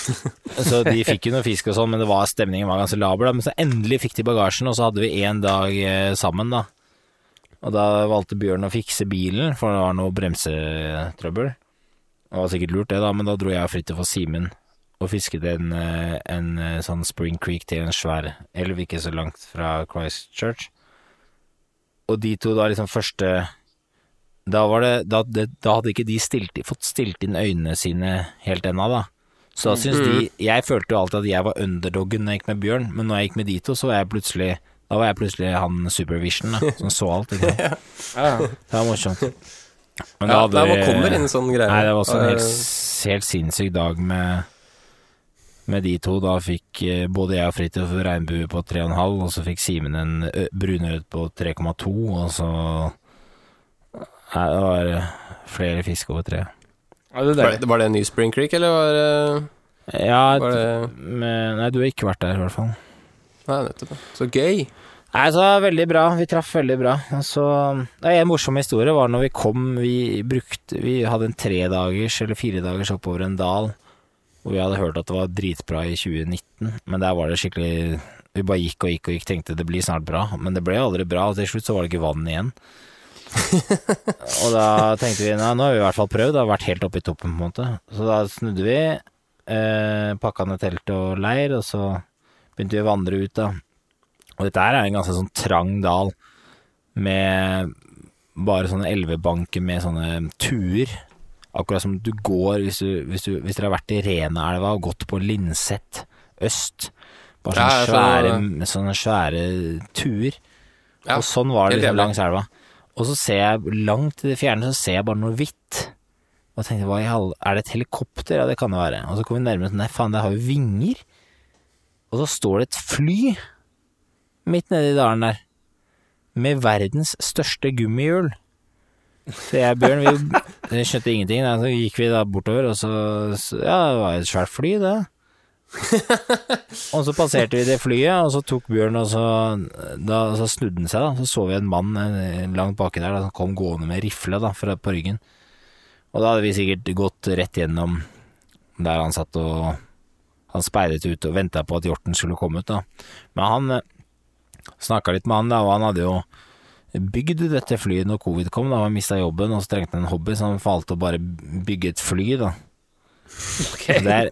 så de fikk jo noe fisk og sånn, men det var stemningen var ganske laber, da. Men så endelig fikk de bagasjen, og så hadde vi én dag eh, sammen, da. Og da valgte Bjørn å fikse bilen, for det var noe bremsetrøbbel. Det var sikkert lurt det, da, men da dro jeg og Fridtjof og Simen og fisket en, eh, en eh, sånn Spring Creek til en svær elv ikke så langt fra Christchurch. Og de to da liksom første Da var det Da, det, da hadde ikke de stilt, fått stilt inn øynene sine helt ennå, da. Så da syns de Jeg følte jo alltid at jeg var underdoggen når jeg gikk med Bjørn, men når jeg gikk med de to, så var jeg plutselig Da var jeg plutselig han supervision, da, som så alt. Ikke? Ja. Det var morsomt. Men da hadde vi- kommer inn sånn greie. Nei, det var også en helt, helt sinnssyk dag med, med de to. Da fikk eh, både jeg og Fridtjof regnbue på 3,5, og så fikk Simen en brunørret på 3,2, og så Nei, det var eh, flere fisk over tre. Ja, det Var det, var det en ny Spring Creek, eller var det, Ja, var det men, nei, du har ikke vært der, i hvert fall. Nei, nettopp. Så gøy. Nei, så veldig bra. Vi traff veldig bra. Så det er En morsom historie var når vi kom Vi brukte Vi hadde en tredagers eller firedagers oppover en dal. Og vi hadde hørt at det var dritbra i 2019, men der var det skikkelig Vi bare gikk og gikk og gikk, tenkte det blir snart bra. Men det ble aldri bra, og til slutt så var det ikke vann igjen. og da tenkte vi nei, nå har vi i hvert fall prøvd, det har vært helt oppe i toppen, på en måte. Så da snudde vi, eh, pakka ned telt og leir, og så begynte vi å vandre ut, da. Og dette her er en ganske sånn trang dal med bare sånne elvebanker med sånne tuer. Akkurat som du går hvis, du, hvis, du, hvis dere har vært i Renaelva og gått på Linset øst. Bare sånne svære, sånne svære tuer. Ja, og sånn var det liksom langs elva. Og så ser jeg langt i det fjerne så ser jeg bare noe hvitt. Og tenkte, hva i all... Er det et helikopter? Ja, det kan det være. Og så kom vi nærmere nei faen, det har jo vinger. Og så står det et fly midt nedi dalen der. Med verdens største gummihjul. Så jeg og Bjørn, vi, skjønte ingenting. Da. Så gikk vi da bortover, og så Ja, det var et svært fly, det. og så passerte vi det flyet, og så tok Bjørn og så, da, så snudde han seg, da. Så så vi en mann langt baki der da, som kom gående med rifle på ryggen. Og da hadde vi sikkert gått rett gjennom der han satt og Han speidet ut og venta på at hjorten skulle komme ut, da. Men han eh, snakka litt med han, da, og han hadde jo bygd dette flyet når covid kom, da han mista jobben og så trengte han en hobby, så han valgte å bare bygge et fly, da. Det er,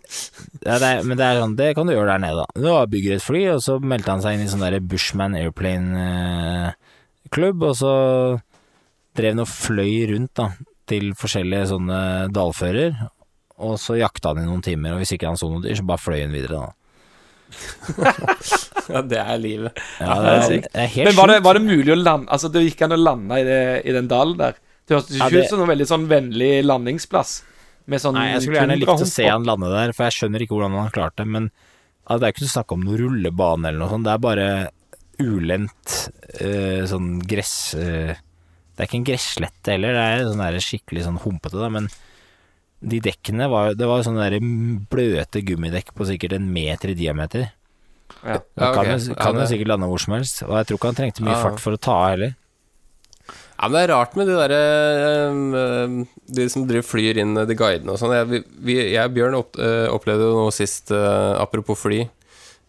ja, det er, men det er sånn, det kan du gjøre der nede, da. Du bygger et fly, og så meldte han seg inn i sånn derre Bushman Airplane-klubb, og så drev han og fløy rundt, da, til forskjellige sånne dalfører, og så jakta han i noen timer, og hvis ikke han så noen dyr, så bare fløy han videre, da. Ja, det er livet. Ja, det er sykt. Men var det, var det mulig å lande Altså, det gikk an å lande i, det, i den dalen der? Det hørtes ikke ut som noen veldig sånn vennlig landingsplass. Med sånn Nei, jeg skulle gjerne likt å se han lande der, for jeg skjønner ikke hvordan han har klart det, men altså, det er ikke snakk om noe rullebane eller noe sånt, det er bare ulendt øh, sånn gress... Øh, det er ikke en gresslette heller, det er sånn skikkelig sånn humpete, da, men de dekkene var Det var sånne der bløte gummidekk på sikkert en meter i diameter. Ja. Ja, okay. kan, jo, kan jo sikkert lande hvor som helst, og jeg tror ikke han trengte mye fart for å ta av heller. Ja, men det er rart med de derre um, De som driver flyr inn de guidene og sånn. Jeg, jeg og Bjørn eh, opplevde jo noe sist, eh, apropos fly,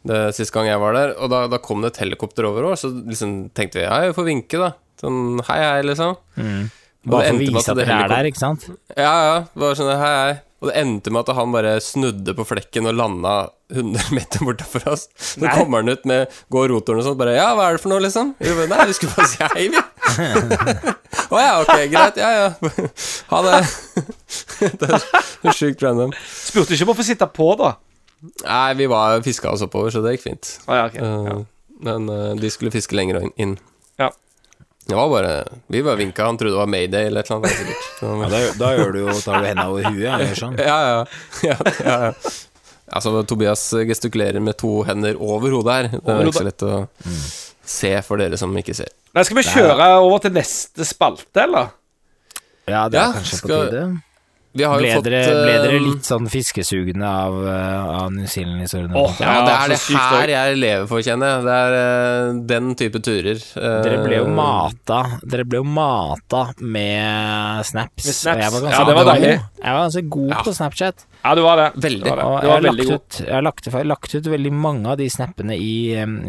det siste gang jeg var der. Og da, da kom det et helikopter over oss, så liksom tenkte vi ja, vi får vinke, da. Sånn hei, hei, liksom. Og Bare for å vise at det dere er der, ikke sant? Ja, ja. Bare sånn hei, hei. Og det endte med at han bare snudde på flekken og landa 100 meter bortafor oss. Så Nei. kommer han ut med går rotoren og sånn, bare Ja, hva er det for noe, liksom? Bare, Nei, vi skulle bare si hei, vi. Å ja, ok, greit. Ja, ja. Ha det. det er sjukt random. Spurte ikke om å få sitte på, da. Nei, vi var fiska oss oppover, så det gikk fint. Ah, ja, okay. uh, ja. Men uh, de skulle fiske lenger inn. Ja. Det var bare Vi bare vinka, han trodde det var Mayday eller et eller annet. Ja, da, da gjør du jo, tar du henda over huet, ja, gjør sånn. Ja, ja. ja, ja, ja. Altså, Tobias gestikulerer med to hender over hodet her. Det er ikke så lett å se for dere som ikke ser. Nei, skal vi kjøre over til neste spalte, eller? Ja, det er Ja, kanskje på tide. Vi har jo Ble fått dere, ble dere eh, litt sånn fiskesugne av, uh, av New Zealand-historien? Åh, Ja, det er det her jeg lever for, kjenner jeg. Det er eh, den type turer. Eh, Dere ble jo mata Dere ble jo mata med snaps. Med snaps. jeg var Ja, det var deilig. Jeg var ganske god Ja. på Snapchat. Ja, det var det. Veldig. Det var, det. jeg Det har var lagt veldig god. ut, jeg har lagt, jeg har lagt ut veldig mange av de snappene i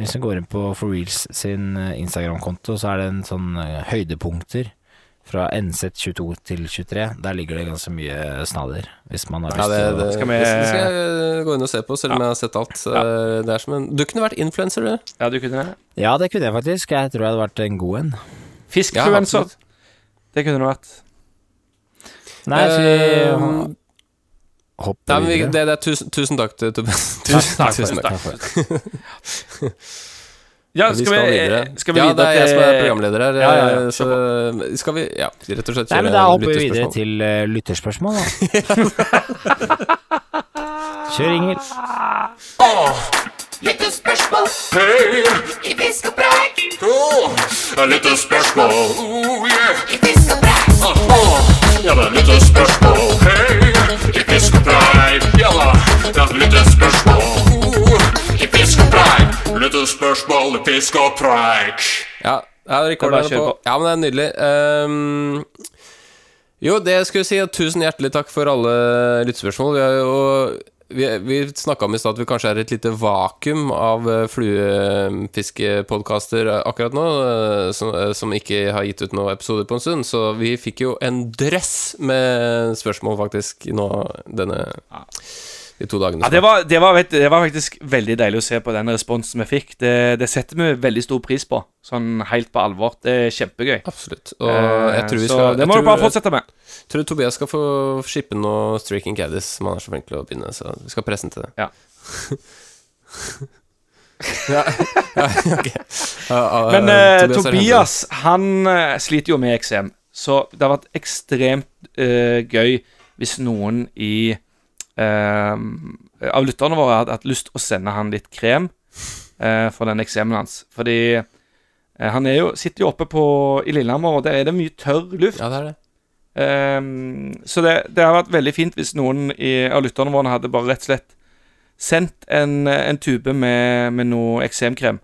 Hvis du går inn på For Reels sin eh, Instagram-konto, så er det en sånn eh, høydepunkter fra NZ22 til 23, der ligger det ganske mye snadder. Hvis man har lyst Ja, det, til å det, Skal vi- det skal jeg gå inn og se på, selv om jeg har sett alt. Ja. Det er som en, du kunne vært influenser, du. Ja, du kunne det. Ja, det kunne jeg faktisk. Jeg tror jeg hadde vært en god en. Fiskfluencer. Ja, det kunne det vært. Nei, så vi Eh, hopper vi, videre. det, det er tusen, tusen takk til Tobias. Tusen, takk, tusen takk. Ja, Vi skal vi, videre. skal vi ja, det er jeg som er programleder her. Ja, ja, ja. Så skal vi ja, rett og slett Nei, kjøre men da hopper vi videre til uh, lytterspørsmål, da. Kjør, Inger. Det er litt spørsmål. Oh, yeah. Ja, det er lytterspørsmål hey. I fisk og preik. Ja da, det er litt Litt spørsmål i fisk og preik. Ja, ja er på. på. Ja, men det er nydelig. Um, jo, det jeg skulle si, at tusen hjertelig takk for alle lyttespørsmål. Vi har jo vi, vi snakka om i stad at vi kanskje er et lite vakuum av eh, fluefiskepodkaster akkurat nå, eh, som, eh, som ikke har gitt ut noen episoder på en stund. Så vi fikk jo en drøss med spørsmål, faktisk, nå denne de to dagene. Ja, det var, det, var, vet, du, det var faktisk veldig deilig å se på den responsen vi fikk. Det, det setter vi veldig stor pris på, sånn helt på alvor. Det er kjempegøy. Absolutt. Og jeg tror vi skal Så det må du bare fortsette med. Jeg tror Tobias skal få shippe noe Streaking Caddies, som han er så flink til å begynne, så vi skal presse den til det. Ja. ja, ja, okay. Ja, Men eh, Tobias han eh, sliter jo med eksem, så det har vært ekstremt eh, gøy hvis noen i eh, av lytterne våre hadde hatt lyst å sende han litt krem eh, for den eksemen hans. Fordi eh, han jo, sitter jo oppe på, i Lillehammer, og der er det mye tørr luft. Ja, det er det. Um, så det, det har vært veldig fint hvis noen i, av lytterne våre hadde bare rett og slett sendt en, en tube med, med noe eksemkrem,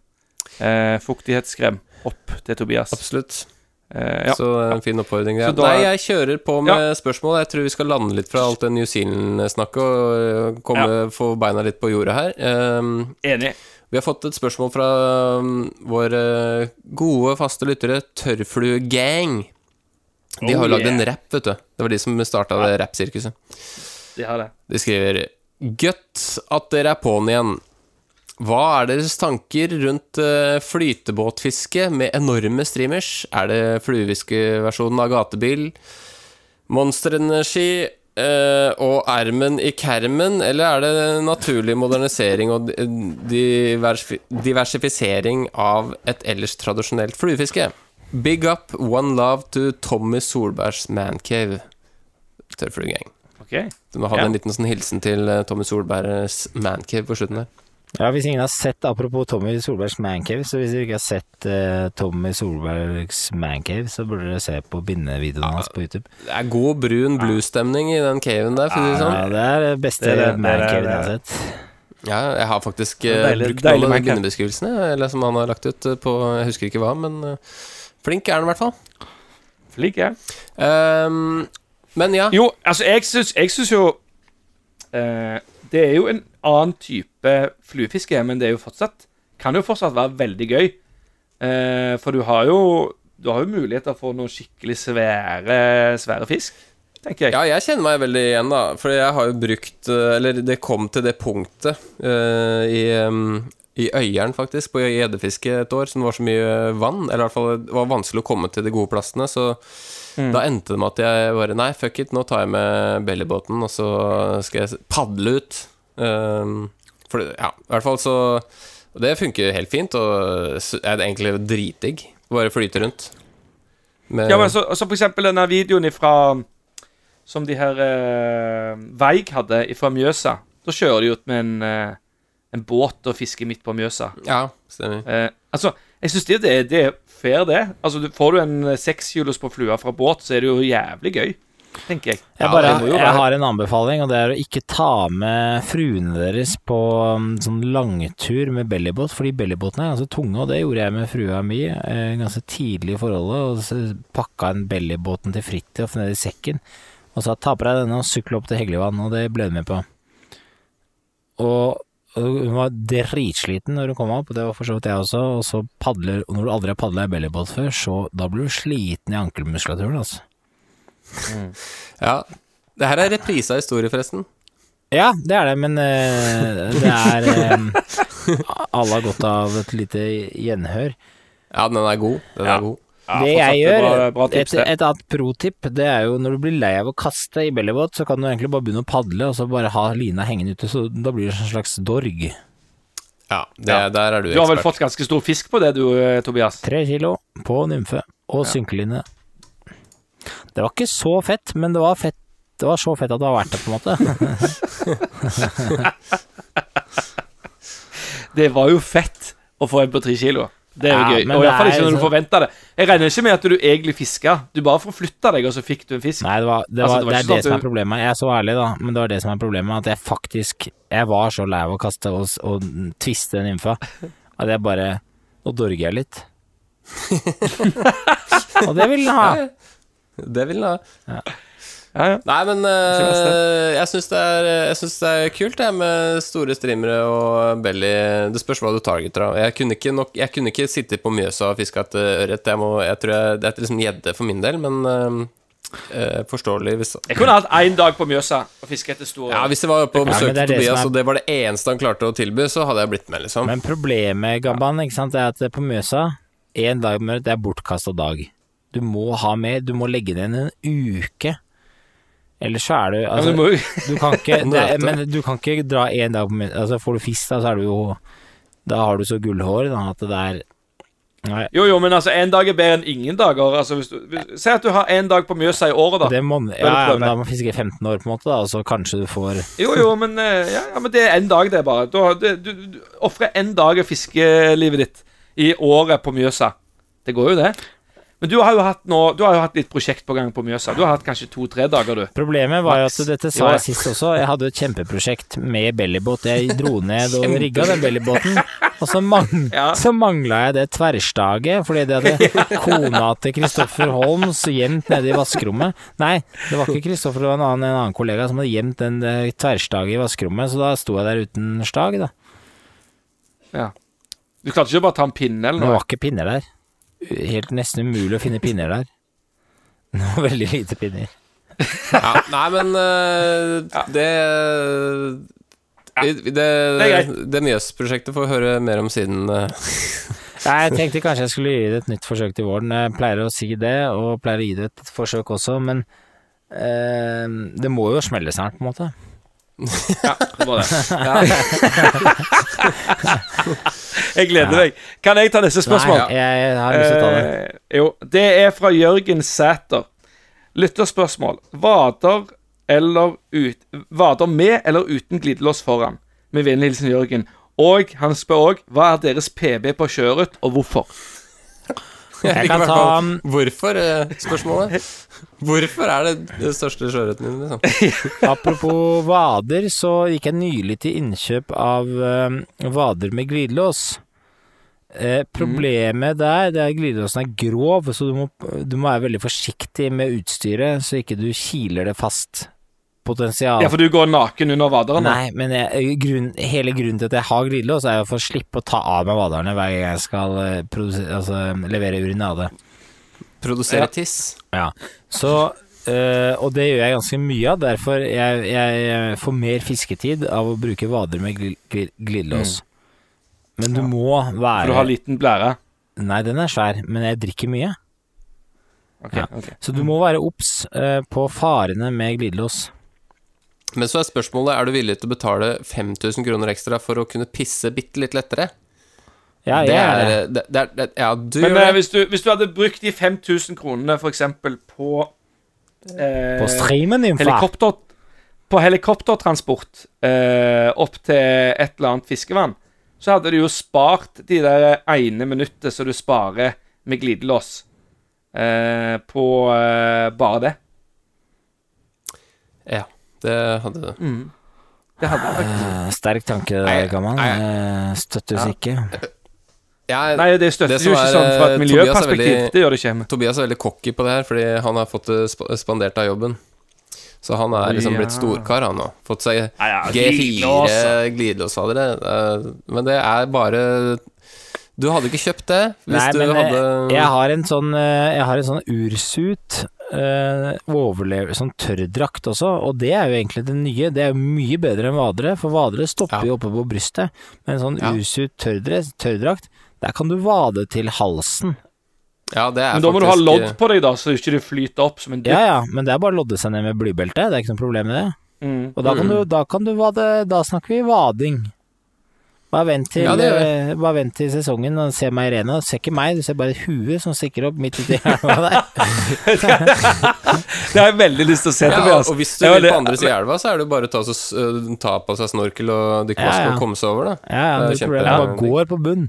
uh, fuktighetskrem, opp til Tobias. Absolutt. Eh, ja. Så en fin oppfordring. Så Ja. da- Nei, jeg kjører på med spørsmål. Jeg tror vi skal lande litt fra alt det New Zealand-snakket og komme, ja. få beina litt på jordet her. Um, Enig. vi har fått et spørsmål fra um, våre gode, faste lyttere, Tørrflue-gang. De har Oh, jo lagd yeah. en rapp, vet du. Det var de som starta det rappsirkuset. De har det. De skriver Gøtt at dere er på'n igjen. Hva er deres tanker rundt eh, flytebåtfiske med enorme streamers? Er det flueviskeversjonen av gatebil, Monsterenergi eh, og ermen i kermen, eller er det naturlig modernisering og diversifisering av et ellers tradisjonelt fluefiske? Big up, one love to Tommy Solbergs mancave. Tørrfluegang. Okay. Du må ha Ja. en liten sånn hilsen til eh, Tommy Solbergs mancave på slutten der. Ja, hvis ingen har sett, apropos Tommy Solbergs Mancave, så hvis dere ikke har sett uh, Tommy Solbergs Mancave, så burde dere se på bindevideoen hans på YouTube. Det er god brun blues-stemning i den caven der, for å si det Ja, sånn. det er det beste Mancaven jeg har sett. Ja, jeg har faktisk eh, Deilig- brukt deilig noen de bindebeskrivelsene, eller som han har lagt ut eh, på Jeg husker ikke hva, men flink er han i hvert fall. Flink, ja. Um, men ja. Jo, altså, jeg syns, jo uh, Det er jo en annen type fluefiske, men det er jo fortsatt kan jo fortsatt være veldig gøy. Eh, for du har jo Du har jo muligheter for noen skikkelig svære, svære fisk, tenker jeg. Ja, jeg kjenner meg veldig igjen, da. For jeg har jo brukt eh, Eller det kom til det punktet eh, i, em, i Øyeren, faktisk, på gjeddefiske et år, som var så mye vann. Eller i hvert fall det var vanskelig å komme til de gode plassene. Så da endte det med at jeg bare Nei, fuck it, nå tar jeg med bellybåten, og så skal jeg padle ut. Um, for ja, i hvert fall så det funker helt fint, og er det egentlig dritdigg. Bare flyte rundt. Med, Ja, men så, så for eksempel denne videoen ifra Som de her eh, Veig hadde fra Mjøsa. Da kjører de ut med en, eh, en båt og fisker midt på Mjøsa. ja, stemmer. Eh, altså, jeg syns det, det, det er fair, det. Altså, du, Får du en sekskilus på flua fra båt, så er det jo jævlig gøy, tenker jeg. Jeg, bare, jeg har en anbefaling, og det er å ikke ta med fruene deres på um, sånn langtur med bellybåt, fordi bellybåtene er ganske tunge, og det gjorde jeg med frua mi eh, ganske tidlig i forholdet, og så pakka en bellybåten til Fridtjof ned i sekken, og sa ta på deg denne og sykle opp til Heglevann, og det ble hun med på. Og og hun var dritsliten når hun kom opp, og det var for så vidt jeg også. Og så padler Og når du aldri har padla i bellybåt før, så da blir du sliten i ankelmuskulaturen, altså. Ja. Det her er reprise av historie, forresten. Ja, det er det, men uh, det er eh, Alle har godt av et lite gjenhør. Ja, den er god. Den Ja. er god. Ja, det jeg gjør, bra, bra et, tips, et, et annet pro-tip, det er jo når du blir lei av å kaste i bellybåt, så kan du egentlig bare begynne å padle, og så bare ha lina hengende ute, så da blir det en slags dorg. Ja, det, Ja. der er du ekspert. Du har vel fått ganske stor fisk på det, du, eh, Tobias? Tre kilo på nymfe og synkeline. Det var ikke så fett, men det var fett. Det var så fett at det var verdt det, på en måte. Det var jo fett å få en på tre kilo. Det er jo Ja, gøy. Og iallfall ikke når du forventa det. Jeg regner ikke med at du egentlig fiska. Du bare forflytta deg, og så fikk du en fisk. Nei, det, var, det, Altså, det var det, er sånn det at som er problemet. Jeg er så ærlig, da, men det var det som er problemet. At jeg faktisk Jeg var så lei av å kaste og, og tviste den nymfa at jeg bare Nå dorger jeg litt. og det vil den ha. Det vil den ha. Ja, ja. Nei, men uh, jeg syns det, er- synes det er kult, det, med store streamere og belly. Det spørs hva du targeter, da. Jeg kunne ikke, nok, jeg kunne ikke sitte på Mjøsa og fiske etter ørret. Jeg, må- jeg tror jeg, det er liksom gjedde for min del, men uh, Uh, forståelig hvis Jeg kunne hatt én dag på Mjøsa og fiske etter store Ja, hvis jeg var oppe og Ja, som Tobias, er- og det var det eneste han klarte å tilby, så hadde jeg blitt med, liksom. Men problemet, Gabban, ikke sant, er at på Mjøsa, én dag med det er bortkasta dag. Du må ha mer, du må legge ned en uke. Ellers så er du ja, altså, men du Du kan ikke, det, men du kan ikke dra én dag på Mjøsa. Altså, får du fisk, da, så er du jo Da har du så gullhår da, at det er Nei, Jo, jo, men altså, én dag er bedre enn ingen dager. Altså, hvis du, hvis, Si at du har én dag på Mjøsa i året, da. det må, ja, ja, men da må man fiske i 15 år, på en måte, da, og så kanskje du får Jo, jo, men, eh, ja, ja, men det er én dag, det, bare. Du, du, du, du ofrer én dag av fiskelivet ditt i året på Mjøsa. Det går jo, det. Men du har jo hatt, nå, du har jo hatt litt prosjekt på gang på Mjøsa. Du har hatt kanskje to-tre dager, du. Problemet var jo at dette sa jeg sist også. Jeg hadde et kjempeprosjekt med bellybåt. Jeg dro ned og rigga den bellybåten, og så, mang Ja. så mangla jeg det tverrstaget, fordi det hadde kona til Kristoffer Holms gjemt nede i vaskerommet. Nei, det var ikke Kristoffer, det var en annen, en annen kollega som hadde gjemt den eh, tverrstaget i vaskerommet, så da sto jeg der uten stag, da. Ja. Du klarte ikke bare ta en pinne eller noe? det var ikke pinner der. Helt nesten umulig å finne pinner der. Det var veldig lite pinner. Ja, nei, men uh, det det, det, Det det Mjøs-prosjektet får vi høre mer om siden eh. Nei, jeg tenkte kanskje jeg skulle gi det et nytt forsøk til våren. Jeg pleier å si det, og pleier å gi det et forsøk også, men eh, det må jo smelle snart, på en måte. Ja, det var det. jeg gleder meg. Kan jeg ta neste spørsmål? Nei, jeg har lyst til å ta det. Eh, jo, det er fra Jørgen Sæter. Lytterspørsmål. Vader eller ut, Vader med eller uten glidelås foran? Med vennlig hilsen Jørgen. Og han spør òg hva er deres PB på sjøørret, og hvorfor? Jeg kan ta Hvorfor, eh, spørsmålet. Hvorfor er det den største sjøørreten din, liksom? Apropos vader, så gikk jeg nylig til innkjøp av eh, vader med glidelås. Eh, problemet der det er at glidelåsen er grov, så du må, du må være veldig forsiktig med utstyret, så ikke du kiler det fast. Potensial. Ja, for du går naken under vaderen? Nei, men jeg, grunn, hele grunnen til at jeg har glidelås, er jo for å slippe å ta av meg vaderne hver gang jeg skal eh, altså, levere urinade. Produsere Ja. tiss. Ja. Så øh, Og det gjør jeg ganske mye av, derfor jeg, jeg får mer fisketid av å bruke vader med glidelås. Mm. Men du må være For du har liten blære? Nei, den er svær, men jeg drikker mye. Okay, Ja. okay. Så du må være obs uh, på farene med glidelås. Men så er spørsmålet Er du villig til å betale 5000 kroner ekstra for å kunne pisse bitte litt lettere. Ja, jeg er, er det. det, det er det, Ja, du Men gjør eh, det. hvis, du, hvis du hadde brukt de 5000 kronene eksempel på eh, På streamen din, helikopter, På helikoptertransport eh, opp til et eller annet fiskevann, så hadde du jo spart de der ene minuttet som du sparer med glidelås, eh, på eh, bare det. Ja, det hadde du. Det hadde det faktisk. Eh, Sterk tanke, Gammal. Eh, Støttes Ja. ikke. Ja, Nei, det støttes jo ikke er, sånn fra et eh, miljøperspektiv. Er veldig- Det gjør det ikke. Tobias er veldig cocky på det her, fordi han har fått det spandert av jobben. Så han er liksom blitt storkar, han nå. Fått seg Ja, ja, G4 glidelås. glidelåsfadere. Eh, Men det er bare Du hadde ikke kjøpt det hvis Nei, du men eh, hadde jeg har en sånn eh, Jeg har en sånn ursuit uh, overlever Sånn tørrdrakt også, og det er jo egentlig det nye. Det er jo mye bedre enn vadere, for vadere stopper Ja. jo oppe på brystet. Men en sånn Ja. usut tørrdress, tørrdrakt, der kan du vade til halsen. Ja, det er Men da må du ha lodd på deg, da, så ikke det flyter opp som en Ja ja, men det er bare å lodde seg ned med blybelte, det er ikke noe problem med det. Mm. Og da kan, du, da kan du vade Da snakker vi vading. Bare vent til, Ja, eh, bare vent til sesongen og se meg i rena. Du ser ikke meg, du ser bare et hue som stikker opp midt uti elva der. Det har jeg veldig lyst til å se, Ja, til og hvis du vil på andre siden av elva, så er det jo bare å ta, så, øh, ta på seg snorkel og dykkemaske Ja, ja. og komme seg over, da. Ja, ja, Det er kjempe- Jeg bare går på bunn.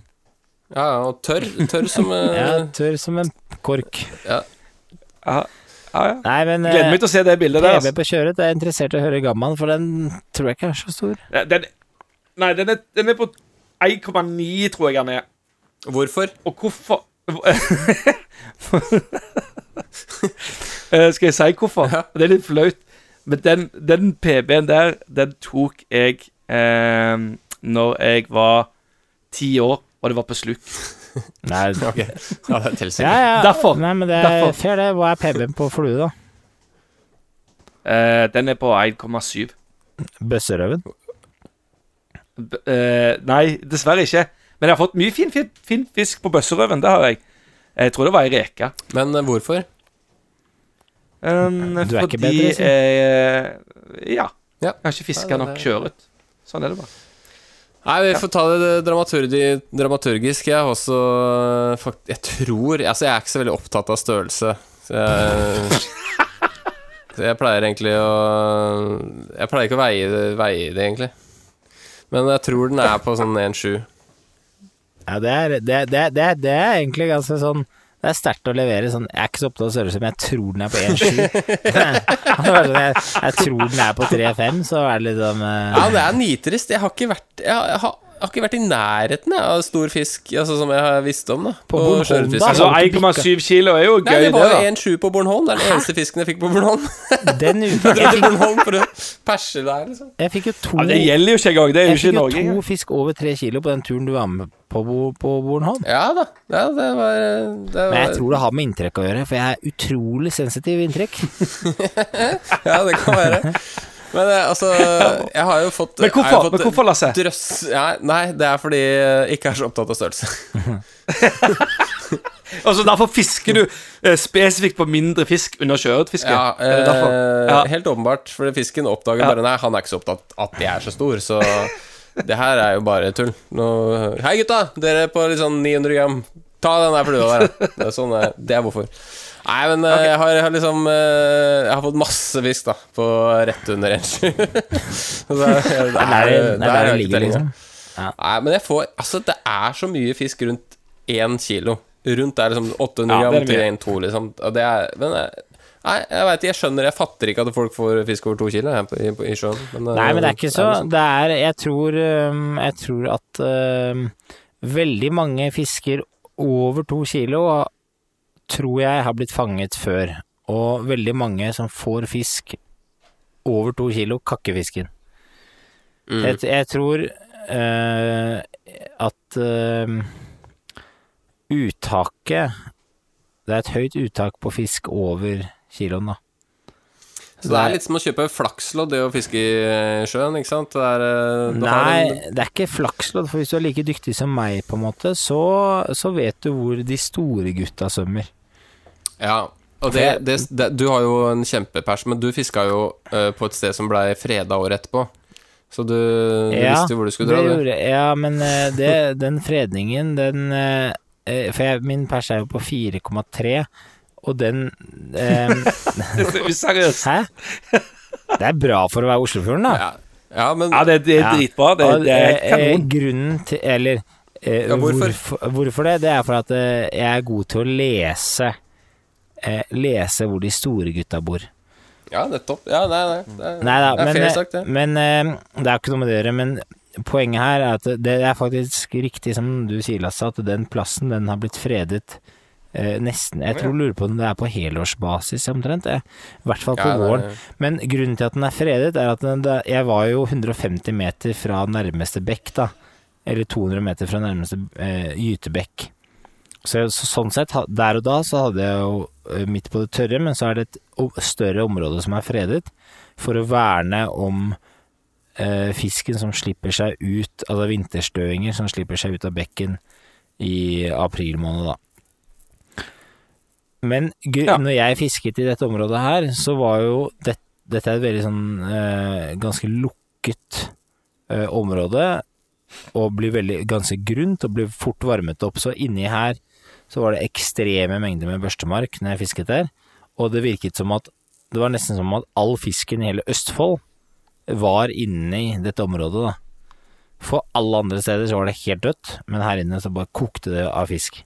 Ja, ja, og tørr, tørr som uh... Ja, tørr som en kork. Ja, ja, ja. Nei, men Gleder meg til å se det bildet der. PB Altså. på kjøret er interessert i å høre gammaen, for den tror jeg ikke er så stor. Den, nei, den er, den er på 1,9, tror jeg den er. Hvorfor? Og hvorfor Eh, Skal jeg si hvorfor? Det er litt flaut. Men den, den PB-en der, den tok jeg eh, når jeg var ti år, og det var på sluk. Nei, Ok, ja, det er ja, ikke. ja. Derfor. Nei, men det er Derfor. fair, det. Hva er PB-en på flue, da? Eh, den er på 1,7. Bøsserøven? Eh, nei, dessverre ikke. Men jeg har fått mye fin, fin, fin fisk på bøsserøven. Det har jeg. Jeg tror det var ei reke. Men uh, hvorfor? Um, Du er ikke bedre, liksom? eh, Ja. Ja. Jeg har ikke fiska nok sjøørret. Sånn er det bare. Nei, vi får ta det dramaturgi, dramaturgisk. Jeg har også fakt Jeg tror Altså, jeg er ikke så veldig opptatt av størrelse. Så jeg, så jeg pleier egentlig å Jeg pleier ikke å veie veie det egentlig. Men jeg tror den er på sånn 1,7. Ja, det er, det, det, det, det er egentlig ganske sånn Det er sterkt å levere sånn Jeg er ikke så opptatt av størrelse, men jeg tror den er på 1,7. Det var sånn, jeg, jeg tror den er på 3,5, så er det litt sånn eh, Ja, det er nitrist. Jeg har ikke vært Jeg har, jeg har, jeg har ikke vært i nærheten jeg, av stor fisk, altså som jeg har visst om. da På Bornholm, da? Altså har du ikke 1,7 kilo er jo gøy, det det, var jo da. 1,7 på Bornholm. Det er den eneste fisken jeg fikk på Bornholm. Den uka jeg fikk, Bornholm for å perse der, liksom. jeg fikk jo to Ja, det gjelder jo ikke engang. Det er jo Jeg fikk jo to fisk over tre kilo på den turen du var med på, på Bornholm. Ja da. Ja, det var, det var Men jeg tror det har med inntrekk å gjøre, for jeg er utrolig sensitiv i inntrykk. Ja, det kan være. Men eh, altså, jeg har jo fått Men hvorfor, fått men hvorfor Lasse? Drøss ja, Nei, det er fordi jeg ikke er så opptatt av størrelse. Altså Derfor fisker du eh, spesifikt på mindre fisk under sjøørretfiske? Ja, eh, Ja. Helt åpenbart. For fisken oppdager bare Nei, han er ikke så opptatt at jeg er så stor, så det her er jo bare tull. Nå, Hei, gutta! Dere på litt sånn 900 gram. Ta den der flua der. Det er, sånn, det- det er hvorfor. Nei, men okay. jeg, har, jeg har liksom eh, Jeg har fått masse fisk, da, på rett under en sju. Det er- det er- Det er der, der der er det ligger, liksom. Ja. Nei, men jeg får Altså, det er så mye fisk rundt én kilo. Rundt der liksom 800 gram til mye. 1,2, liksom. Det er Men jeg, nei, jeg veit ikke. Jeg skjønner Jeg fatter ikke at folk får fisk over to kilo i, i sjøen. Men, Nei, men det er ikke så liksom- Det er Jeg tror Jeg tror at øhm, veldig mange fisker over to kilo tror jeg har blitt fanget før. Og veldig mange som får fisk over to kilo, kakker fisken. Mm. Jeg, jeg tror uh, at uh, uttaket Det er et høyt uttak på fisk over kiloen, da. Så det er litt som å kjøpe flakslodd, det å fiske i sjøen, ikke sant? Det er, eh, Nei, det er ikke flakslodd, for hvis du er like dyktig som meg, på en måte, så, så vet du hvor de store gutta svømmer. Ja. Og det, det, det, du har jo en kjempepers, men du fiska jo uh, på et sted som blei freda året etterpå. Så du, du Ja, visste jo hvor du skulle dra. det du. ja, men uh, det, den fredningen, den eh, For jeg, min pers er jo på 4,3, og den Useriøst. Hæ? Det er bra for å være Oslofjorden, da. Ja, ja, men Ja, det, er Ja. dritbra. Det, det er kanon. Grunnen til Eller Ja, hvorfor? hvorfor? hvorfor det? Det er for at jeg er god til å lese eh, Lese hvor de store gutta bor. Ja, nettopp. Ja, nei, nei. Det er, Nei da, det er men, fair eh, sagt, det. men eh, det er ikke noe med det å gjøre. Men poenget her er at det er faktisk riktig som du sier, Lasse, at den plassen den har blitt fredet eh, nesten Jeg tror lurer på om det er på helårsbasis omtrent. eh. I hvert fall på Ja, det våren. Men grunnen til at den er fredet, er at den, jeg var jo 150 meter fra nærmeste bekk, da. Eller 200 meter fra nærmeste eh, gytebekk. Så, så sånn sett, der og da så hadde jeg jo eh, midt på det tørre, men så er det et større område som er fredet, for å verne om eh, fisken som slipper seg ut, altså vinterstøinger som slipper seg ut av bekken i april måned, da. Men Ja. når jeg fisket i dette området her, så var jo det, dette er et veldig sånn eh, ganske lukket eh, område, og blir veldig ganske grunt og blir fort varmet opp. Så inni her så var det ekstreme mengder med børstemark når jeg fisket der, og det virket som at det var nesten som at all fisken i hele Østfold var inni dette området, da. For alle andre steder så var det helt dødt, men her inne så bare kokte det av fisk.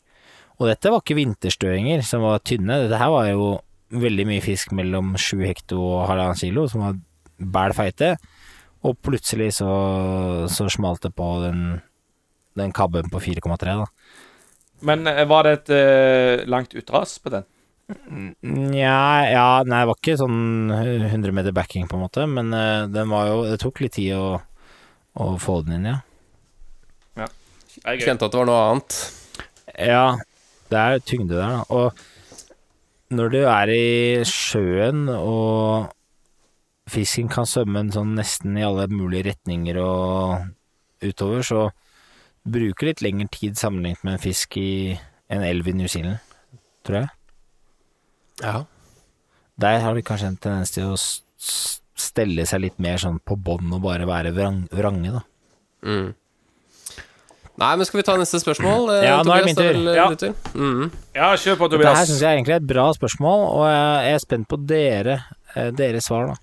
Og dette var ikke vinterstøinger som var tynne, dette her var jo veldig mye fisk mellom sju hekto og halvannen kilo, som var bæl feite. Og plutselig så, så smalt det på den, den kabben på 4,3, da. Men eh, var det et uh, langt utras på den? Nja, ja, nei, det var ikke sånn 100 meter backing, på en måte, men uh, den var jo Det tok litt tid å, å få den inn, ja. Kjente at det var noe annet. Ja, det er tyngde der, da. Og når du er i sjøen og fisken kan svømme sånn nesten i alle mulige retninger og utover, så bruker litt lengre tid sammenlignet med en fisk i en elv i New Zealand, tror jeg. Ja. Der har de kanskje en tendens til å stelle seg litt mer sånn på bånn og bare være vrang, vrange, da. Mm. Nei, men skal vi ta neste spørsmål? eh, Ja, nå er det min tur. Ja. tur? Mm. Ja, kjør på, Tobias. Dette her Tobias. syns jeg egentlig er et bra spørsmål, og jeg er spent på dere, eh, deres svar, da.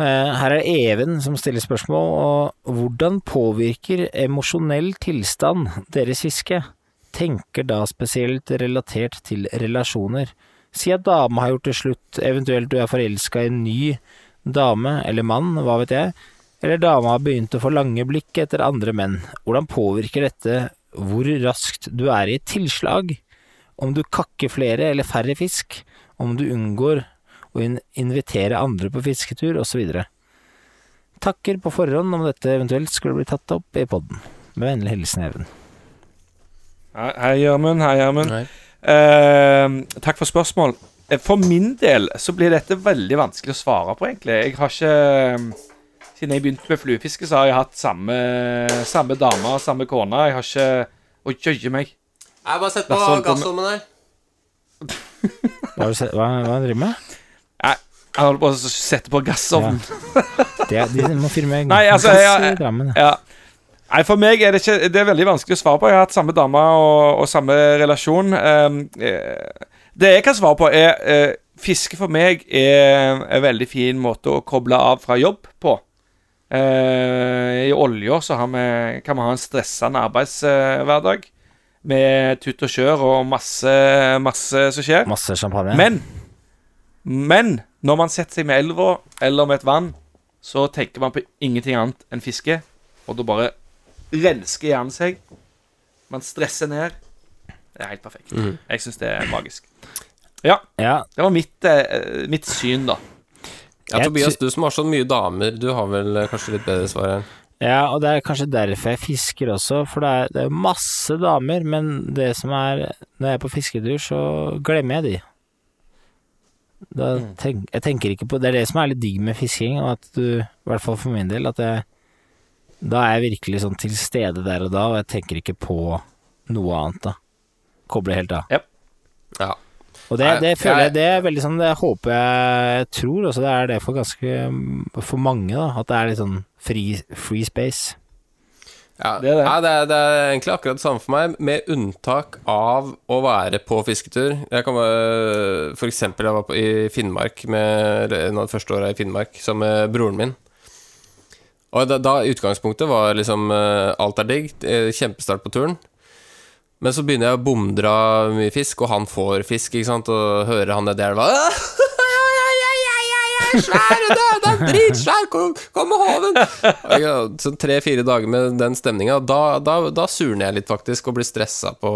Eh, Her er Even som stiller spørsmål, og hvordan påvirker emosjonell tilstand deres fiske? Tenker da spesielt relatert til relasjoner. Si at dama har gjort det slutt, eventuelt du er forelska i en ny dame eller mann, hva vet jeg, eller dama har begynt å få lange blikk etter andre menn. Hvordan påvirker dette hvor raskt du er i et tilslag? Om du kakker flere eller færre fisk? Om du unngår in invitere andre på fisketur, osv. Takker på forhånd om dette eventuelt skulle bli tatt opp i podden. Med vennlig hilsen Even. Hei, Hei, Gjermund. Hei, Gjermund. Eh, takk for spørsmål. Eh, For min del så blir dette veldig vanskelig å svare på, egentlig. Jeg har ikke Siden jeg begynte med fluefiske, så har jeg hatt samme, samme dame og samme kone. Jeg har ikke Å, jøye meg. Jeg bare sett på Lasse, der. her. Hva, har hva, hva driver du med? Jeg, jeg holder på å sette på gassovnen. Det, de må filme Nei, altså, jeg- Drammen. Ja. Nei, For meg er det ikke Det er veldig vanskelig å svare på. Jeg har hatt samme dame og, og samme relasjon. Um, det jeg kan svare på, er uh, Fiske for meg er en veldig fin måte å koble av fra jobb på. Uh, I olja så har vi, kan vi ha en stressende arbeidshverdag med tutt og kjør og masse, masse som skjer. Masse champagne. Men Men når man setter seg med elva eller med et vann, så tenker man på ingenting annet enn fiske. Og da bare rensker hjernen seg. Man stresser ned. Det er helt perfekt. Jeg syns det er magisk. Ja, Ja, det var mitt, eh, mitt syn, da. Ja, Tobias, du som har så mye damer, du har vel eh, kanskje litt bedre svar her? Ja, og det er kanskje derfor jeg fisker også, for det er, det er masse damer, men det som er Når jeg er på fisketur, så glemmer jeg de. Da tenk, jeg tenker ikke på Det er det som er litt digg med fisking, og at du, i hvert fall for min del, at jeg Da er jeg virkelig sånn til stede der og da, og jeg tenker ikke på noe annet, da. Kobler helt av. Ja. Og det, det føler jeg Det er veldig sånn Det håper jeg Jeg tror også det er det for ganske For mange, da. At det er litt sånn free, free space. Ja, Det er det. Ja, det, er, det er egentlig akkurat det samme for meg, med unntak av å være på fisketur. Jeg kan være, For eksempel, jeg var på, i Finnmark med en av de første åra i Finnmark sammen med broren min. Og da, da utgangspunktet var liksom eh, Alt er digg, kjempestart på turen. Men så begynner jeg å bomdra mye fisk, og han får fisk, ikke sant, og hører han nedi elva Svær, det er- er dritsvær, kom, kom med håven! Sånn tre-fire dager med den stemninga, da, da, da surner jeg litt, faktisk, og blir stressa på,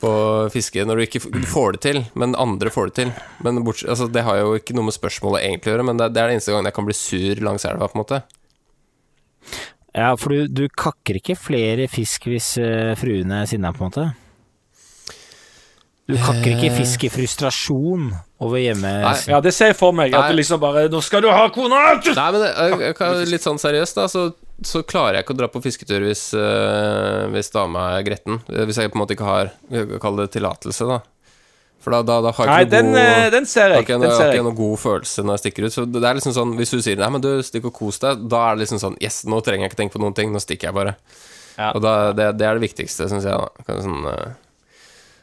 på fiske når du ikke får det til, men andre får det til. Men borts, altså, Det har jo ikke noe med spørsmålet egentlig å gjøre, men det, det er det eneste gangen jeg kan bli sur langs elva, på en måte. Ja, for du, du kakker ikke flere fisk hvis uh, fruene er sinna, på en måte? Du kakker ikke fisk i frustrasjon over hjemme... Nei. Ja, det ser jeg for meg. At Nei. du liksom bare Nå skal du ha kona! Nei, men det, jeg, jeg kan, litt sånn seriøst, da, så, så klarer jeg ikke å dra på fisketur hvis, øh, hvis dama er gretten. Hvis jeg på en måte ikke har Kall det tillatelse, da. For da, da, da har Nei, jeg ikke den, noe eh, god den ser har jeg. Den har ser ikke jeg. noe god følelse når jeg stikker ut. Så det er liksom sånn Hvis du sier 'nei, men du, stikk og kos deg', da er det liksom sånn Yes, nå trenger jeg ikke tenke på noen ting, nå stikker jeg bare. Ja. Og da, det, det er det viktigste, syns jeg. da kan sånn, øh,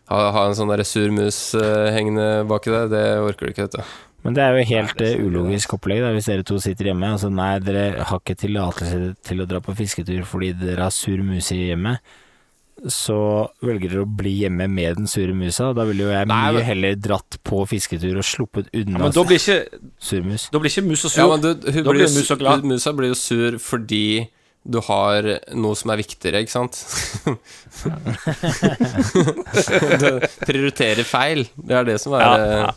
ha, ha en sånn der sur mus øh, hengende baki deg, det orker du ikke, vet du. Men det er jo helt eh, ulogisk opplegg, da, hvis dere to sitter hjemme. Altså, nei, dere har ikke tillatelse til å dra på fisketur fordi dere har sur mus i hjemmet. Så velger dere å bli hjemme med den sure musa. Da ville jo jeg Nei, mye men- heller dratt på fisketur og sluppet Ja, unna men da blir ikke, surmus. da blir ikke mus og sur. Ja, men du, hun Da blir blir jo musa glad. Musa blir jo sur fordi du har noe som er viktigere, ikke sant? du prioriterer feil. Det er det som er Ja,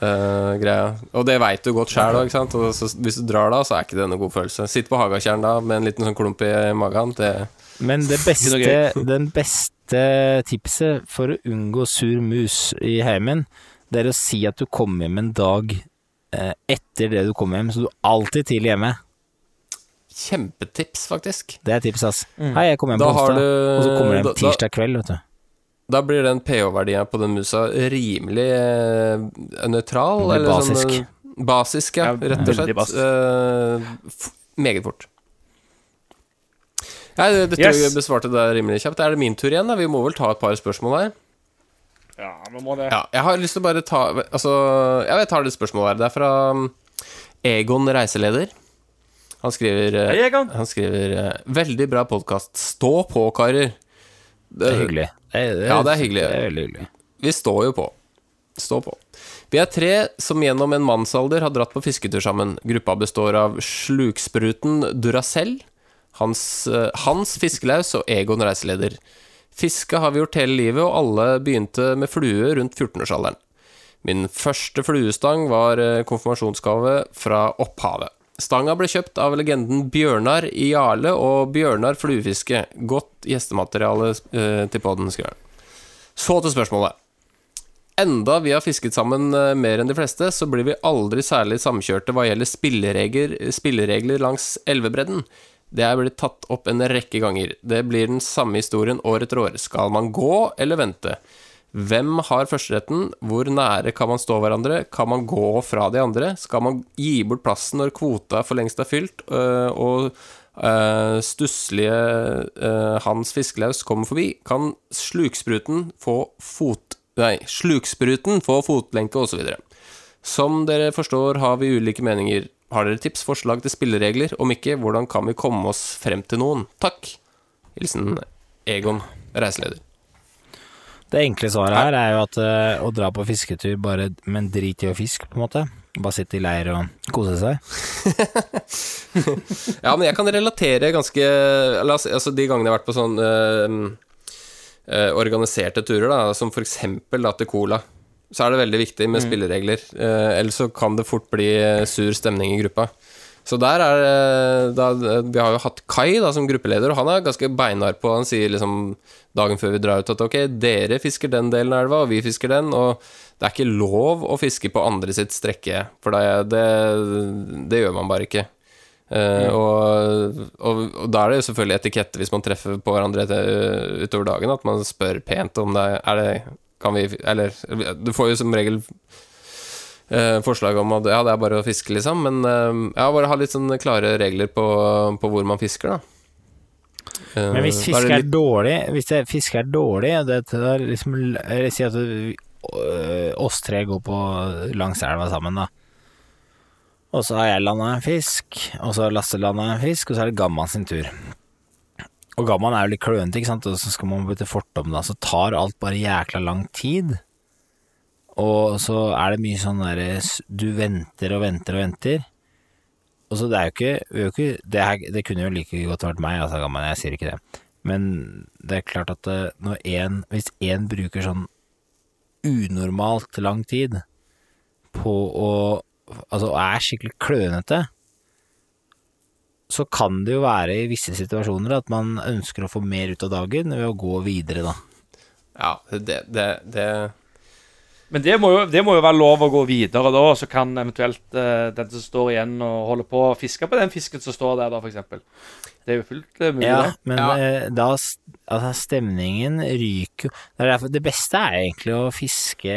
eh, greia. Og det veit du godt sjæl òg. Og så, hvis du drar da, så er ikke det noe god følelse. Sitt på Hagatjern da med en liten sånn klump i magen, det Men det beste, den beste tipset for å unngå sur mus i heimen, det er å si at du kommer hjem en dag eh, etter det du kommer hjem, så du er alltid tidlig hjemme. Kjempetips, faktisk. Det er tips, ass. Hei, jeg kommer hjem på onsdag, du- og så kommer det da- tirsdag kveld, vet du. Da blir den pH-verdien på den musa rimelig eh, nøytral. Eller basisk. Sånn, basisk, ja, Ja, rett og slett. basisk. Eh, meget fort. Ja, det, tror Yes. jeg besvarte det rimelig kjapt. Er det min tur igjen? da? Vi må vel ta et par spørsmål her? Ja, vi må det. Ja, jeg har lyst til å bare ta Altså, ja, jeg tar det spørsmålet her. Det er fra um, Egon reiseleder. Han skriver eh, Hei, Egon. Han skriver eh, Veldig bra podkast. Stå på, karer. Det er hyggelig. Det er, det er, Ja, det er hyggelig. Det er veldig hyggelig. Vi står jo på. Stå på. Vi er tre som gjennom en mannsalder har dratt på fisketur sammen. Gruppa består av slukspruten Duracell, Hans, eh, Hans Fiskelaus og Egon reiseleder. Fiske har vi gjort hele livet, og alle begynte med flue rundt 14-årsalderen. Min første fluestang var konfirmasjonsgave fra opphavet. Stanga ble kjøpt av legenden Bjørnar i Jarle og Bjørnar fluefiske. Godt gjestemateriale eh, til podden, skriver han. Så til spørsmålet. Enda vi har fisket sammen eh, mer enn de fleste, så blir vi aldri særlig samkjørte hva gjelder spilleregler, spilleregler langs elvebredden. Det er blitt tatt opp en rekke ganger. Det blir den samme historien år etter år. Skal man gå eller vente? Hvem har førsteretten? Hvor nære kan man stå hverandre? Kan man gå fra de andre? Skal man gi bort plassen når kvota for lengst er fylt, øh, og øh, stusslige øh, Hans Fiskelaus kommer forbi? Kan slukspruten få fot... Nei, slukspruten få fotlenke, osv. Som dere forstår, har vi ulike meninger. Har dere tips, forslag til spilleregler? Om ikke, hvordan kan vi komme oss frem til noen? Takk. Hilsen Egon, reiseleder. Det enkle svaret her er jo at uh, å dra på fisketur bare Men drit i å fiske, på en måte. Bare sitte i leir og kose seg. Ja, men jeg kan relatere ganske Altså de gangene jeg har vært på sånn uh, uh, organiserte turer, da, som for eksempel da til Cola, så er det veldig viktig med spilleregler. Uh, ellers så kan det fort bli sur stemning i gruppa. Så der er det da, Vi har jo hatt Kai da som gruppeleder, og han er ganske beinhard på Han sier liksom dagen før vi drar ut at ok, dere fisker den delen av elva, og vi fisker den, og det er ikke lov å fiske på andre sitt strekke, for det, det, det gjør man bare ikke. Eh, og, og, og da er det jo selvfølgelig etikette hvis man treffer på hverandre etter, utover dagen, at man spør pent om det er det kan vi Eller du får jo som regel forslag om at ja, det er bare å fiske, liksom, men eh, ja, bare ha litt sånn klare regler på, på hvor man fisker, da. Eh, Men hvis fisket er, litt... er dårlig Hvis det, fiske er dårlig det er liksom, Si at oss tre går på langs elva sammen, da. Og så har jeg landa en fisk, og så har Lasse landa en fisk, og så er det Gamman sin tur. Og Gamman er jo litt klønete, ikke sant, og så skal man bytte fortom, da, så tar alt bare jækla lang tid. Og så er det mye sånn derre Du venter og venter og venter. Og så det er jo ikke, ikke det, her, det kunne jo like godt vært meg, altså, Gamman, jeg sier ikke det. Men det er klart at eh, når en, hvis én bruker sånn unormalt lang tid på å Altså er skikkelig klønete, så kan det jo være i visse situasjoner at man ønsker å få mer ut av dagen ved å gå videre, da. Ja, det, det, det Men det må, jo, det må jo være lov å gå videre da, så kan eventuelt uh, den som står igjen og holder på å fiske på den fisken som står der, da, for eksempel. Det er jo fullt eh, mulig, Ja, det. men Ja. eh, da altså, stemningen ryker jo det, er beste er egentlig å fiske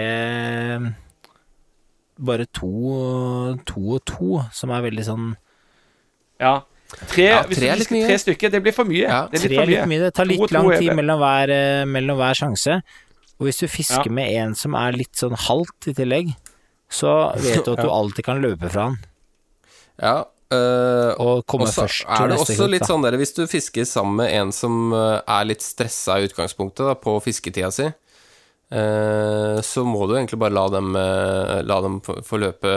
bare to, to og to, som er veldig sånn Ja. Tre, Ja, hvis du er litt fisker mye. tre stykker, det blir for mye. Ja, det Tre for er litt mye. Det tar litt to lang tid mellom hver, mellom hver sjanse. Og hvis du fisker Ja. med en som er litt sånn halvt i tillegg, så vet du at du alltid kan løpe fra han Ja. Uh, og komme først til først er det neste også krok, litt da. sånn der, Hvis du fisker sammen med en som øh, er litt stressa i utgangspunktet da, på fisketida si, uh, så må du egentlig bare la dem, uh, la dem få løpe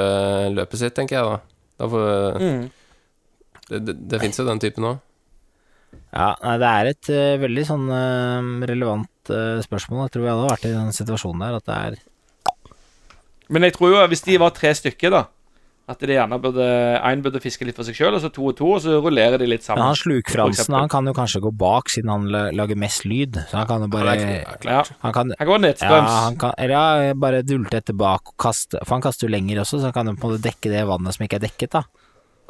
løpet sitt, tenker jeg da. da får, Mm. Det, det, det fins jo den typen òg. Ja, nei, det er et eh, veldig sånn eh, relevant eh, spørsmål. Jeg tror vi alle har vært i den situasjonen der, at det er Men jeg tror jo hvis de var tre stykker, da At de gjerne burde Én burde fiske litt for seg sjøl, og så to og to, og så rullerer de litt Men sammen. han Slukfransen, han kan jo kanskje gå bak, siden han lager mest lyd. Så han kan jo bare Ja. Han kan Han går ja, nedstrøms. han kan, eller ja, bare dulte etter bak og kaste For han kaster jo lenger også, så han kan jo på en måte dekke det vannet som ikke er dekket, da.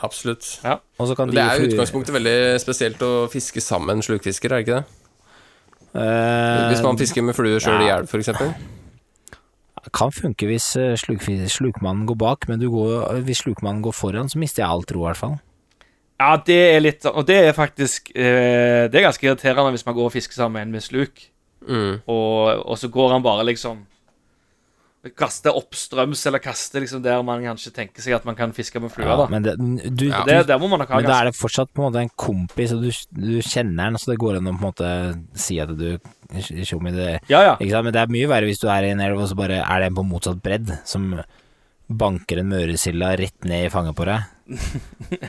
Absolutt. Og så kan de Det er i utgangspunktet veldig spesielt å fiske sammen slukfisker, er det ikke det? Eh, Hvis man fisker med flue sjøl i ja. elv, f.eks. Kan funke hvis sluk, slukmannen går bak, men du går, hvis slukmannen går foran, så mister jeg all tro, i hvert fall. Ja, det er litt sånn Og det er faktisk eh, Det er ganske irriterende hvis man går og fisker sammen med en med sluk, Mm. og, og så går han bare liksom Kaster oppstrøms, eller kaste liksom der man kanskje tenker seg at man kan fiske med flua, Ja, da. men det, du, Ja, Det, der må man nok ha Men da er det fortsatt på en måte en kompis, og du, du kjenner den, så det går an å på en måte si at du Tjommi, det Ja, ja. Ikke sant? Men det er mye verre hvis du er i en elv, og så bare er det en på motsatt bredd som banker en møresilda rett ned i fanget på deg,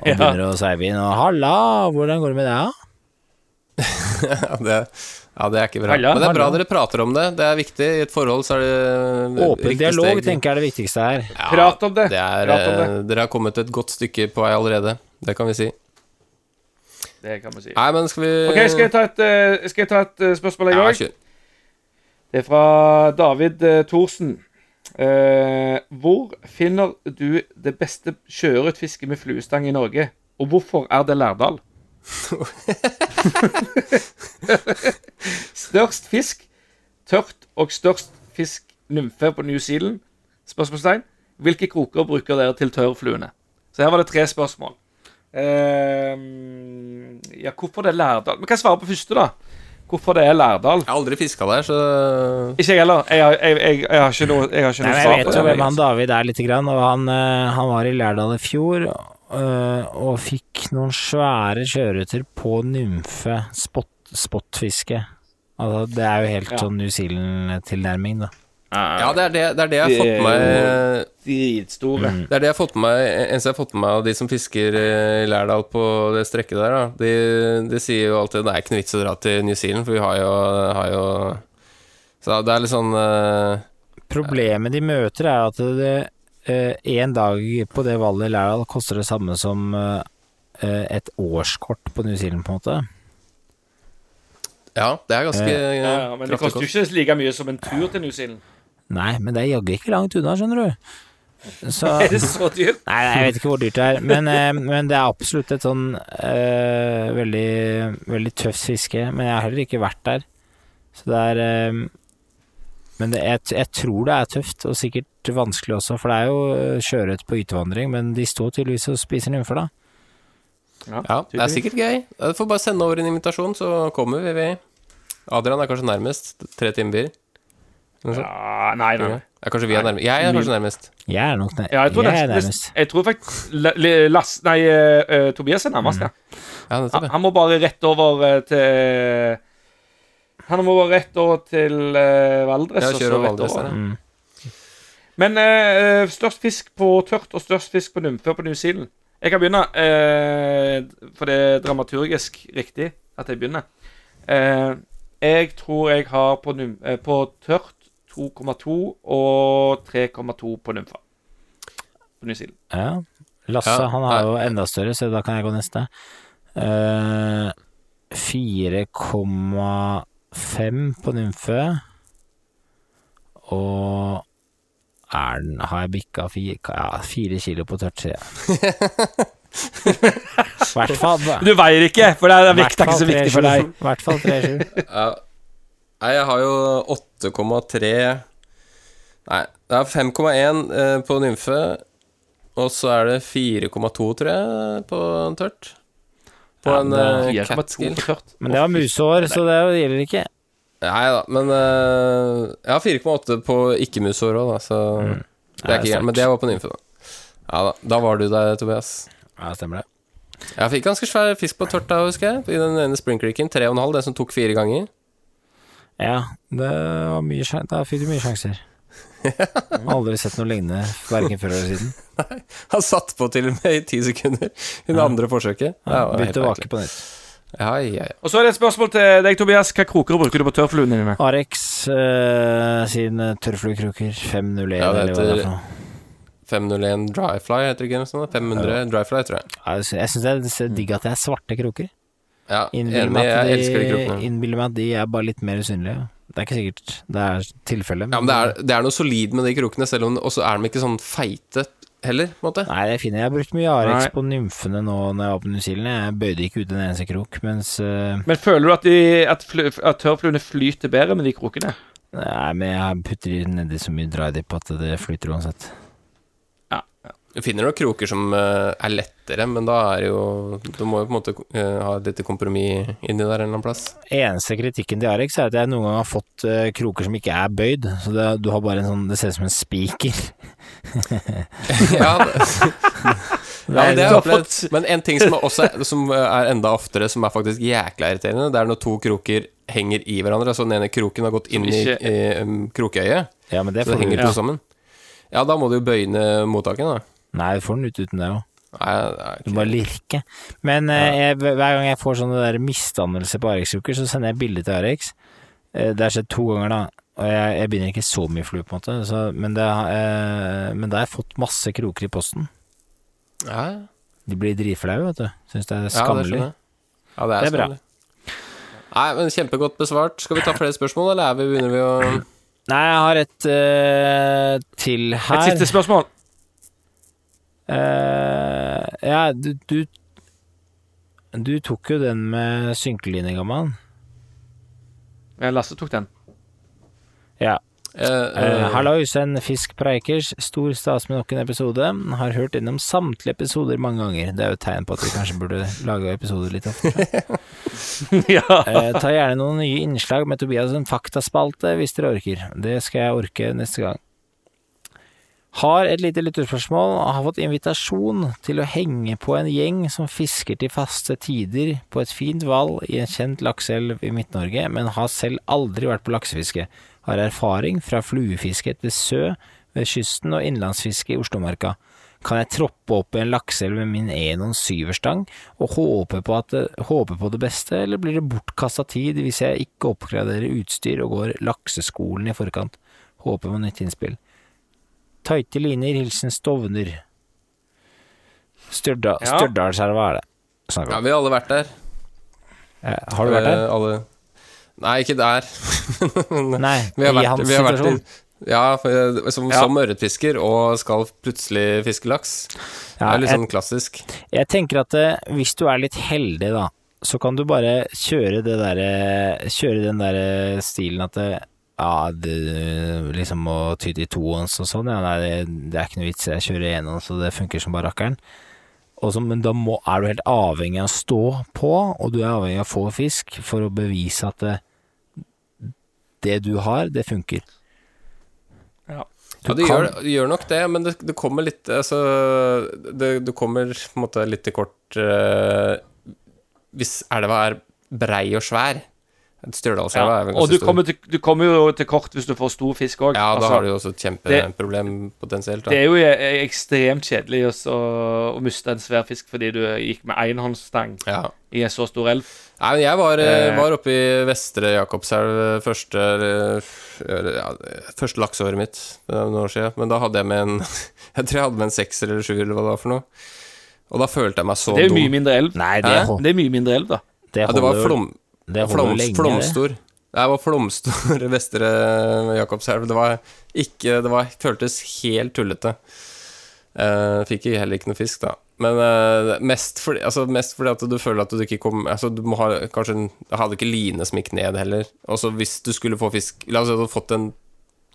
og Ja. begynner å sveive inn, og 'halla, hvordan går det med deg', da? Ja, det, ja, det er ikke bra. Halla, Men det er bra halla. dere prater om det. Det er viktig. I et forhold så er det Åpen dialog steg. tenker jeg er det viktigste her. Ja, Prat om det. det er, Prat om det. eh, Dere har kommet et godt stykke på vei allerede. Det kan vi si. Det kan vi si. Nei, men skal vi OK, skal jeg ta et, eh, skal jeg ta et eh, spørsmål, jeg òg? Ja, Det er fra David eh, Thorsen. Uh, hvor finner du det beste sjøørretfisket med fluestang i Norge, og hvorfor er det Lærdal? størst fisk, tørt og størst fisk nymfe på New Zealand? Spørsmålstegn. Hvilke kroker bruker dere til tørrfluene? Så her var det tre spørsmål. Uh, ja, hvorfor det er Lærdal? Vi kan svare på første, da. Hvorfor det er Lærdal? Jeg har aldri fiska der, så Ikke jeg heller. Jeg, har- jeg, jeg, jeg har ikke noe, jeg har ikke Nei, noe svar jeg vet jo hvem han David er lite grann, og han, eh, han var i Lærdal i fjor og fikk noen svære sjøørreter på nymfe spot, spotfiske. Altså, det er jo helt Ja. sånn New Zealand-tilnærming, da. Ja, det er det, det, er det jeg har fått med meg Dritstore. Mm. Det er det jeg har fått med meg Eneste jeg har fått med meg av de som fisker eh, i Lærdal på det strekket der, da. De, de sier jo alltid det er ikke noe vits å dra til New Zealand, for vi har jo, har jo Så det er litt sånn uh, Problemet de møter, er at det én dag på det valget i Lærdal koster det samme som eh, et årskort på New Zealand, på en måte. Ja, det er ganske Ja, ja, men det koster jo ikke like mye som en tur til New Zealand. Nei, men det er jaggu ikke langt unna, skjønner du. Så Er det så dyrt? Nei, jeg vet ikke hvor dyrt det er, men, eh, men det er absolutt et sånn eh, veldig, veldig tøft fiske. Men jeg har heller ikke vært der. Så det er eh, Men det, jeg, jeg tror det er tøft, og sikkert vanskelig også, for det er jo eh, sjøørret på ytevandring, men de står tydeligvis og spiser nymfer, da. Ja, det er sikkert gøy. Du får bare sende over en invitasjon, så kommer vi. vi. Adrian er kanskje nærmest. Tre timer bil. Ja, nei, nei. Ja, kanskje vi er nærmest. Jeg er kanskje nærmest. Jeg er nok nær, Ja, jeg tror, jeg er nærmest. jeg tror faktisk Lass, Nei, eh, Tobias er nærmest, ja. Ja. Han, han må bare rett over til han må bare rett over til uh, Valdres. Ja, kjører Valdres, over. Mm. Men uh, størst fisk på tørt og størst fisk på nymfer på New Zealand. Jeg kan begynne, uh, for det er dramaturgisk riktig at jeg begynner. jeg tror jeg har på, på tørt 2,2 og 3,2 på nymfer på New Zealand. Ja. Lasse ja, han har jo enda større, så da kan jeg gå neste. Uh, 4, fem på nymfe. Og er den Har jeg bikka fire, ja, fire kilo på tørrtre? Hvert fall. Du veier ikke, for det er vekt er ikke så viktig for deg. I hvert fall 3,7. ja. Nei, jeg har jo 8,3 Nei, det er 5,1 på nymfe. Og så er det 4,2, tror jeg, på tørt. På Ja, en uh, catskill. Men det var musehår, så det gjelder ikke. Nei da, men uh, Jeg har 4,8 på ikke-musehår òg, da, så Mm. Det er ikke gærent. Men det var på nymfe, da. Ja da. Da var du der, Tobias. Ja, stemmer det. Jeg fikk ganske svær fisk på tørt da, husker jeg. I den ene Spring Creeken. 3,5, den som tok fire ganger. Ja, det var mye Da fikk du mye sjanser. Aldri sett noe lignende, verken før eller siden. Nei, Han satt på til og med i ti sekunder i det andre forsøket. Ja, Begynte å vake på nytt. Ja, ja, ja. Og så er det et spørsmål til deg, Tobias. Hva kroker bruker du på tørrfluene dine? Arex uh, sin tørrfluekroker 501, Ja, det eller hva det er heter- for noe. 501 Dryfly, heter det ikke noe sånt? 500 Dryfly, tror jeg. Ja, Jeg sy- jeg syns det er digg at det er svarte kroker. Ja, enig. jeg, Jeg elsker de de, krokene. innbiller meg at de er bare litt mer usynlige. Det er ikke sikkert det er tilfellet. Ja, men det er, det er noe solid med de krokene, selv om Og så er de ikke sånn feite heller, på en måte. Nei, det er fint. Jeg har brukt mye Arex Nei. på nymfene nå når jeg var på New Zealand. Jeg bøyde ikke ut en eneste krok, mens uh... Men føler du at, de, at, fly, at tørrfluene flyter bedre med de krokene? Nei, men jeg putter de nedi så mye dry dip at det flyter uansett. Du finner nok kroker som eh, er lettere, men da er jo Du må jo på en måte eh, ha et lite kompromiss inni der en eller annen plass. Eneste kritikken til Arex er at jeg noen gang har fått eh, kroker som ikke er bøyd. Så det, du har bare en sånn Det ser ut som en spiker. ja, ja, det har jeg opplevd. Men en ting som er, også, som er enda oftere, som er faktisk jækla irriterende, det er når to kroker henger i hverandre. Altså den ene kroken har gått inn i, i um, krokeøyet, Ja, men det så det henger to sammen. Ja, da må du jo bøye ned mottaket, da. Nei, du får den ut uten det òg. Du bare må lirke. Men eh, jeg, hver gang jeg får sånne der misdannelser på Arex-uker, så sender jeg bilde til Arex. Eh, det har skjedd to ganger, da. Og jeg, jeg begynner ikke så mye flue, på en måte. Så, men, det, eh, men da har jeg fått masse kroker i posten. Ja, ja. De blir dritflaue, vet du. Syns det er Ja, det skammelig. skjønner. Ja, det er, Det er bra. Nei, men Kjempegodt besvart. Skal vi ta flere spørsmål, eller er vi, begynner vi å Nei, jeg har et eh, til her. Et siste spørsmål. Eh, ja, du, du Du tok jo den med synkeline, gammal. Ja, Lasse tok den. Ja. Hallo Uh, eh, Hallois, en fisk preikers. Stor stas med nok en episode. Har hørt innom samtlige episoder mange ganger. Det er jo et tegn på at vi kanskje burde lage episoder litt oftere. ja. Uh, ta gjerne noen nye innslag med Tobias en faktaspalte hvis dere orker. Det skal jeg orke neste gang. Har et lite lytterspørsmål og har fått invitasjon til å henge på en gjeng som fisker til faste tider på et fint vall i en kjent lakseelv i Midt-Norge, men har selv aldri vært på laksefiske. Har erfaring fra fluefiske etter sø ved kysten og innlandsfiske i Oslomarka. Kan jeg troppe opp i en lakseelv med min Enon syverstang og håpe på, det, håpe på det beste, eller blir det bortkasta tid hvis jeg ikke oppgraderer utstyr og går lakseskolen i forkant? Håper på nytt innspill. Tighte linjer, hilsen Stovner. Stjørda, Ja. Stjørdalselva er det. Ja, vi har alle vært der. Eh, Har du vært der? Eh, alle. Nei, ikke der. Nei, Vi har i vært, hans vi har vært i, ja, for, som, Ja. som ørretfisker og skal plutselig fiske laks. Det er litt jeg- sånn klassisk. Jeg tenker at eh, hvis du er litt heldig, da, så kan du bare kjøre det derre Kjøre den derre stilen at det, ja, det liksom å ty til tohånds og sånn, ja, nei, det, det er ikke noe vits, jeg kjører enåns, og det funker som bare rakkeren. Men da må, er du helt avhengig av å stå på, og du er avhengig av å få fisk for å bevise at det, det du har, det funker. Ja. Ja, det gjør, det gjør nok det, men det, det kommer litt Altså, det, det kommer på en måte litt til kort uh, Hvis elva er brei og svær. Stjørdalselva Ja. er vel Og ganske du stor. kommer, til, du kommer jo til kort hvis du får stor fisk òg. Ja, da har du jo også et kjempeproblem potensielt. Da. Det er jo eh, ekstremt kjedelig også, å miste en svær fisk fordi du gikk med enhåndsstang Ja. i en så stor elv. Nei, men jeg var, eh, Eh. var oppe i Vestre Jakobselv eh, første, ja, første lakseåret mitt. Er noen år siden. Men da hadde jeg med en Jeg tror jeg hadde med en sekser eller sjuer, eller hva det var for noe. Og da følte jeg meg så Det er jo mye mindre elv. Nei, det, er, Det er mye mindre elv, da. det Ja, det var flom, det holder flom, lenge, det. flomstor. Jeg var flomstor Vestre Jakobselv. Det var ikke Det var, føltes helt tullete. Uh, fikk heller ikke noe fisk, da. Men uh, mest, fordi, altså, mest fordi at du føler at du ikke kom Altså, du ha kanskje en hadde ikke line som gikk ned heller. Og så hvis du skulle få fisk La oss si du hadde fått en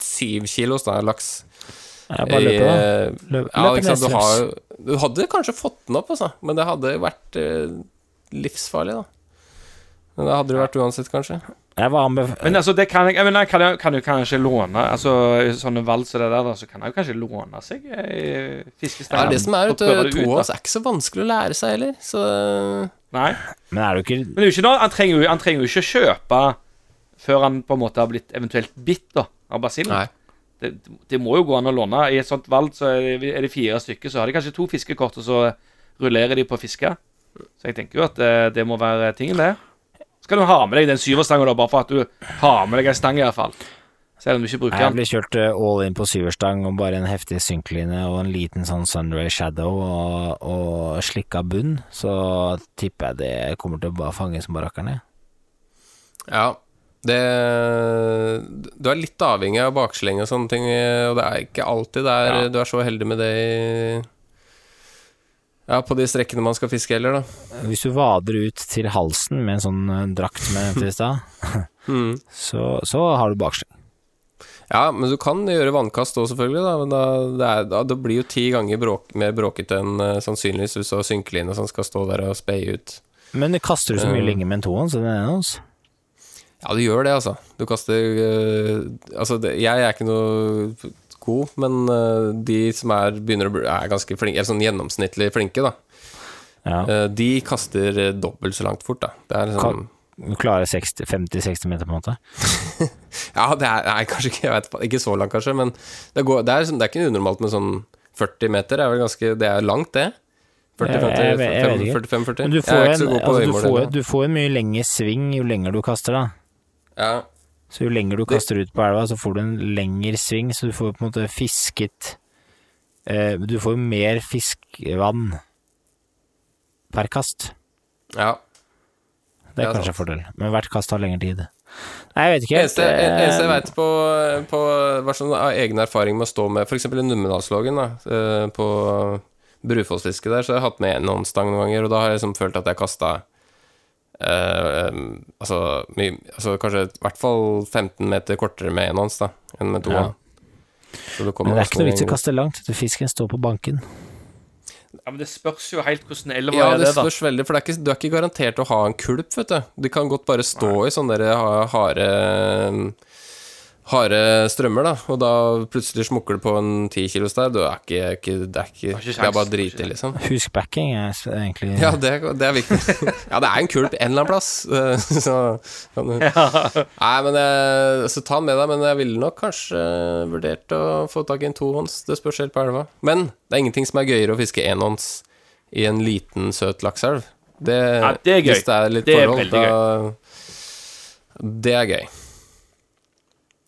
syv kilos da, laks bare løpe, da. i- Løp, Ja, løp ikke sant. Du, har, du hadde kanskje fått den opp, altså. Men det hadde vært uh, livsfarlig, da. Men det hadde det vært uansett, kanskje. Jeg var anbef... Men altså, det kan jeg, jeg, mener, kan jeg kan jo kanskje låne Altså, i sånne valg som det der, da, så kan jeg jo kanskje låne seg eh, fiskestang. Ja, det som er, vet du, det da. tohånds er ikke så vanskelig å lære seg heller, så Nei. Men er du ikke Men det er jo ikke noe, han, trenger jo, han trenger jo ikke kjøpe før han på en måte har blitt eventuelt bitt da, av basillen. Det, det må jo gå an å låne. I et sånt valg så er det, er det fire stykker, så har de kanskje to fiskekort, og så rullerer de på fiske. Så jeg tenker jo at det, det må være tingen, det. Skal du ha med deg den syverstangen da, bare for at du har med deg ei stang, i hvert fall. Selv om du ikke bruker den. Jeg ble kjørt eh, all in på syverstang og bare en heftig synkline og en liten sånn Sunray Shadow og, og slikka bunn, så tipper jeg det kommer til å bare fange som barakkerne. Ja. Det Du er litt avhengig av baksleng og sånne ting, og det er ikke alltid der Ja. du er så heldig med det i Ja, på de strekkene man skal fiske heller, da. Hvis du vader ut til halsen med en sånn eh, drakt med i stad, Mm. så, så har du baksling. Ja, men du kan gjøre vannkast òg, selvfølgelig, da. Men da, det, er, da, det blir jo ti ganger bråk, mer bråkete enn uh, sannsynligvis hvis du har synkeline som skal stå der og speie ut. Men det kaster du så mye uh, lenge med en tohånd, så det er noe Ja, du gjør det, altså. Du kaster uh, Altså, det, jeg er ikke noe god, men øh, de som er, begynner å bli, er ganske flinke, eller sånn gjennomsnittlig flinke, da, Ja. øh, de kaster øh, dobbelt så langt fort, da. Det er liksom Du klarer 50-60 meter, på en måte? Ja, det er nei, kanskje ikke, vet, ikke- så langt, kanskje, men det, går, det, er, liksom- det er ikke unormalt med sånn 40 meter. Det er vel ganske Det er langt, det. 40, Jeg- jeg- jeg vet 50, ikke. 45, 40. Men du får, en, altså, du, får, du får en mye lengre sving jo lenger du kaster, da. Ja. Så jo lenger du kaster ut på elva, så får du en lengre sving, så du får på en måte fisket eh, Du får jo mer fiskevann per kast. ja. Det er Ja, kanskje en fordel, men hvert kast tar lengre tid. Nei, jeg vet ikke. Eneste, eneste jeg veit vet på, på hva sånn, av egen erfaring med å stå med f.eks. i Numedalslågen, da, eh, på Brufossfiske der, så har jeg hatt med enhåndsstang noen ganger, og da har jeg liksom følt at jeg kasta em, altså, my, altså kanskje i hvert fall 15 meter kortere med enhånds da, enn med. Så du Men det er ikke noe vits i å kaste langt, du. fisken står på banken. Ja, men Det spørs jo helt hvordan elva Ja, er, det det, da. spørs veldig, for det er ikke, du er ikke garantert å ha en kulp, vet du. De kan godt bare stå i sånne harde Harde strømmer, da, og da plutselig smukker du på en ti kilos der. Du er ikke, ikke, det, er ikke, ikke det er bare sjans. i, liksom. Husk backing er egentlig Ja, det, er- det er viktig. Ja, det er en kulp en eller annen plass. eh, Så kan du Nei, men jeg, Så ta den med deg, men jeg ville nok kanskje vurdert å få tak i en tohånds. Det spørs helt på elva. Men det er ingenting som er gøyere å fiske enhånds i en liten, søt lakseelv. Det, Ja, det er gøy. Hvis det er litt Det er forhold, veldig da Det er gøy.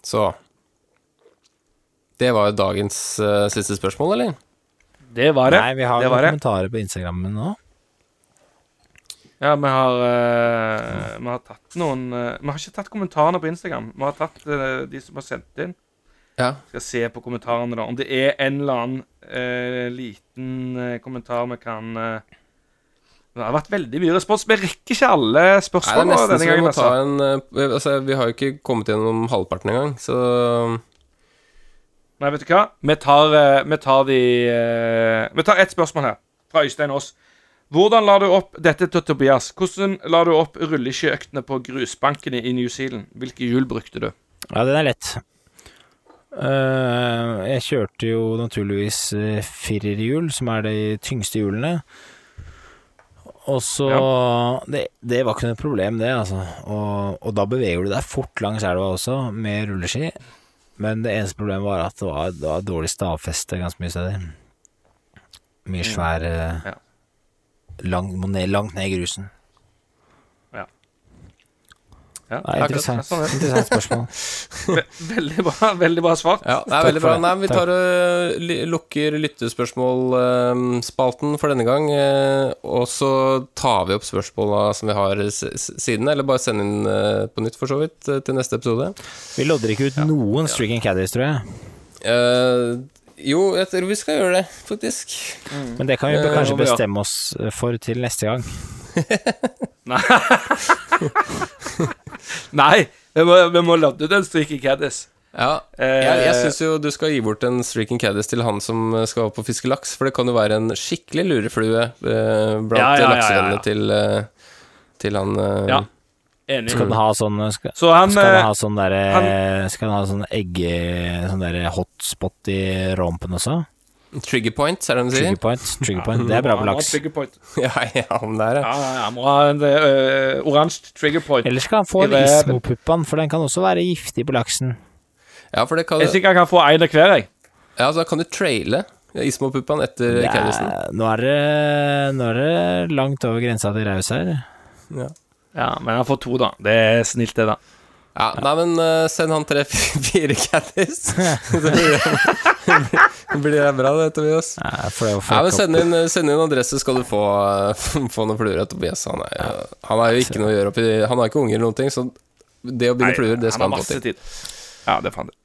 Så Det var jo dagens uh, siste spørsmål, eller? Det var det. Nei, vi har det noen kommentarer på Instagrammen nå. Ja, vi har, uh, vi har tatt noen uh, Vi har ikke tatt kommentarene på Instagram. Vi har tatt de som har sendt inn. Ja. Skal se på kommentarene, da. Om det er en eller annen liten kommentar vi kan Det har vært veldig mye respons. Vi rekker ikke alle spørsmål Nei, det er denne vi gangen. Altså. en eh, Altså, vi har jo ikke kommet gjennom halvparten engang, så Nei, vet du hva? Vi tar, eh, vi tar de eh, Vi tar ett spørsmål her, fra Øystein Aas. Hvordan la du opp dette til Tobias? Hvordan la du opp rulleskøytene på grusbankene i New Zealand? Hvilke hjul brukte du? Ja, den er lett. Eh, jeg kjørte jo naturligvis firerhjul, som er de tyngste hjulene. Og så det, det var ikke noe problem, det, altså. Og, og da beveger du deg fort langs elva også, med rulleski. Men det eneste problemet var at det var, det var dårlig stavfeste ganske mye steder. Mye svær eh, Ja. lang, ned, Langt ned i grusen. Ja, Nei, interessant, Sånn er det. interessant spørsmål. Veldig bra, veldig bra svar. Ja, det er veldig bra. Nei, vi tar og lukker lyttespørsmål-spalten for denne gang. eh, Og så tar vi opp spørsmåla som vi har siden, eller bare send inn eh, på nytt, for så vidt, eh, til neste episode. Vi lodder ikke ut noen Streaking Caddies, tror jeg. Uh, jo, jeg tror vi skal gjøre det, faktisk. Men det kan vi Eh, kanskje bestemme oss for til neste gang. Nei, vi må, vi må lodde ut en Streaking Caddis. Ja, Eh, jeg, jeg syns jo du skal gi bort en Streaking Caddis til han som skal opp og fiske laks, for det kan jo være en skikkelig lureflue eh, blant Ja, ja, ja, ja, ja. laksevennene til, eh, til han eh, Ja. Enig. Skal den ha sånn Skal, Så han skal den eh, ha sånn derre Skal den ha sånn egge... Sånn derre hotspot i rompen også? Trigger point, er det han sier? Trigger point. Trigger point. Det er bra ha laks. trigger point. Ja, ja, men det er det. Ja, ja, han må ha en eh, oransje trigger point. Ellers kan han få en for den kan også være giftig på laksen. Ja, for det kan Jeg er sikker han kan få en av hver, jeg. Ja, så da kan du traile Ismo-puppaen etter Det er, nå, det, nå er det langt over grensa til raus her. Ja, men han får to, da. Det er snilt, det, da. Ja, nei, men uh, send han tre-fire Caddis. Så blir det- blir det bra, det, Tobias. Ja, for Ja, men send inn, send inn adresse, skal du få, eh, få noen fluer av Tobias. Han er, jo- han er jo ikke noe å gjøre oppi Han har ikke unger eller noen ting, så det å binde fluer, det skal han han få til. tid. Ja, det fant du.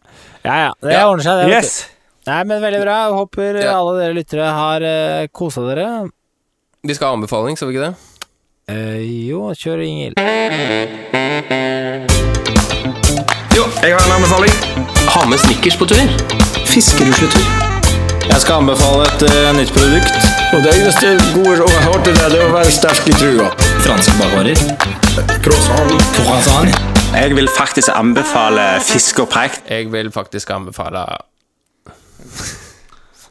Ja, ja. Det Ja. ordner seg, det. Yes! Nei, men veldig bra. Jeg Håper Ja. alle dere lyttere har uh, kosa dere. Vi skal ha anbefaling, skal vi ikke det? Uh, jo, kjør Ingil. Jo, jeg har en anbefaling. Ha med snickers på tur. Fiskerusletur. Jeg skal anbefale et uh, nytt produkt. Og det eneste gode jeg har til deg, det er å være sterk i trua. Franske bakvarer. Croissant. Croissant. Jeg vil faktisk anbefale fisk og preik. Jeg vil faktisk anbefale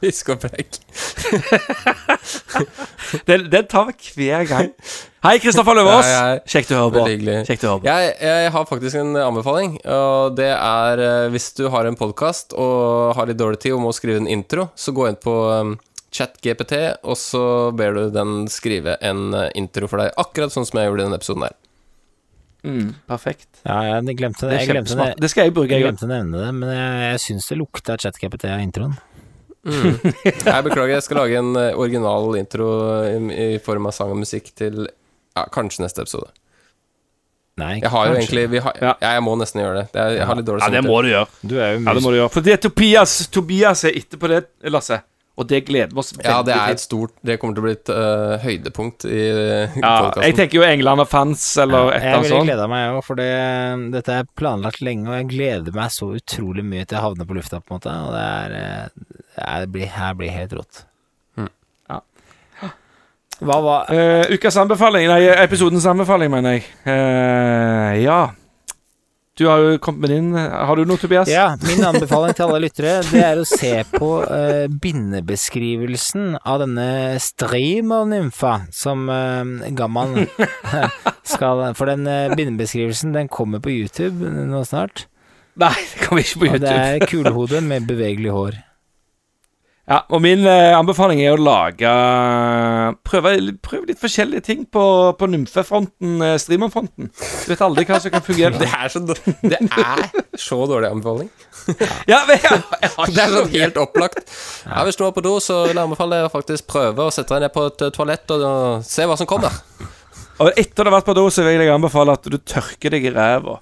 Fisk og preik. Den, den tar vi hver gang. Hei, Kristoffer Løvaas. Kjekt å høre på. Kjekt å høre på. Jeg, jeg har faktisk en anbefaling, og det er eh, hvis du har en podkast og har litt dårlig tid og må skrive en intro, så gå inn på um, ChatGPT, og så ber du den skrive en eh, intro for deg, akkurat sånn som jeg gjorde i denne episoden her. Mm, perfekt. Ja, jeg glemte Det det. Jeg glemte, det. Det skal jeg bruke. Jeg Jeg, glemte å nevne det, men jeg, jeg syns det lukta ChatGPT av introen. Jeg beklager, jeg skal lage en eh, original intro i, i form av sang og musikk til ja, kanskje neste episode. Nei, Jeg har jo egentlig vi har, Ja. ja. jeg må nesten gjøre det. Det er, jeg har litt dårlig ja, det må du gjøre. Du er jo Ja, det må du gjøre. Fordi Tobias, Tobias er etterpå det, Lasse. Og det gleder vi oss veldig Ja, det er et stort Det kommer til å bli et uh, høydepunkt i uh, Ja, jeg tenker jo England og fans, eller et eller annet sånt. Jeg gleder meg òg, for det, dette er planlagt lenge, og jeg gleder meg så utrolig mye til jeg havner på lufta, på en måte. Og det er eh, det blir, her blir helt rått. Ja. Hva var uh, ukas anbefaling, nei, episodens anbefaling, mener jeg. Eh, ja. Du har jo kommet med din. Har du noe, Tobias? Ja, min anbefaling til alle lyttere, det er å se på uh, bindebeskrivelsen av denne streamer-nymfa som uh, Gamman skal For den uh, bindebeskrivelsen, den kommer på YouTube nå snart. Nei, det kommer ikke på Og det er kulehode med bevegelig hår. Ja, og min eh, anbefaling er å lage Prøve, prøve litt forskjellige ting på, på nymfefronten, eh, streamerfronten. Du vet aldri hva som kan fungere. Det er så, dår- det er så dårlig anbefaling. Ja, men jeg, jeg har Det er sånn helt opplagt. Ja, Hvis du er på do, så vil jeg anbefale deg å faktisk prøve å sette deg ned på et eh, toalett og og se hva som kommer. Og etter du har vært på do, så vil jeg anbefale at du tørker deg i ræva.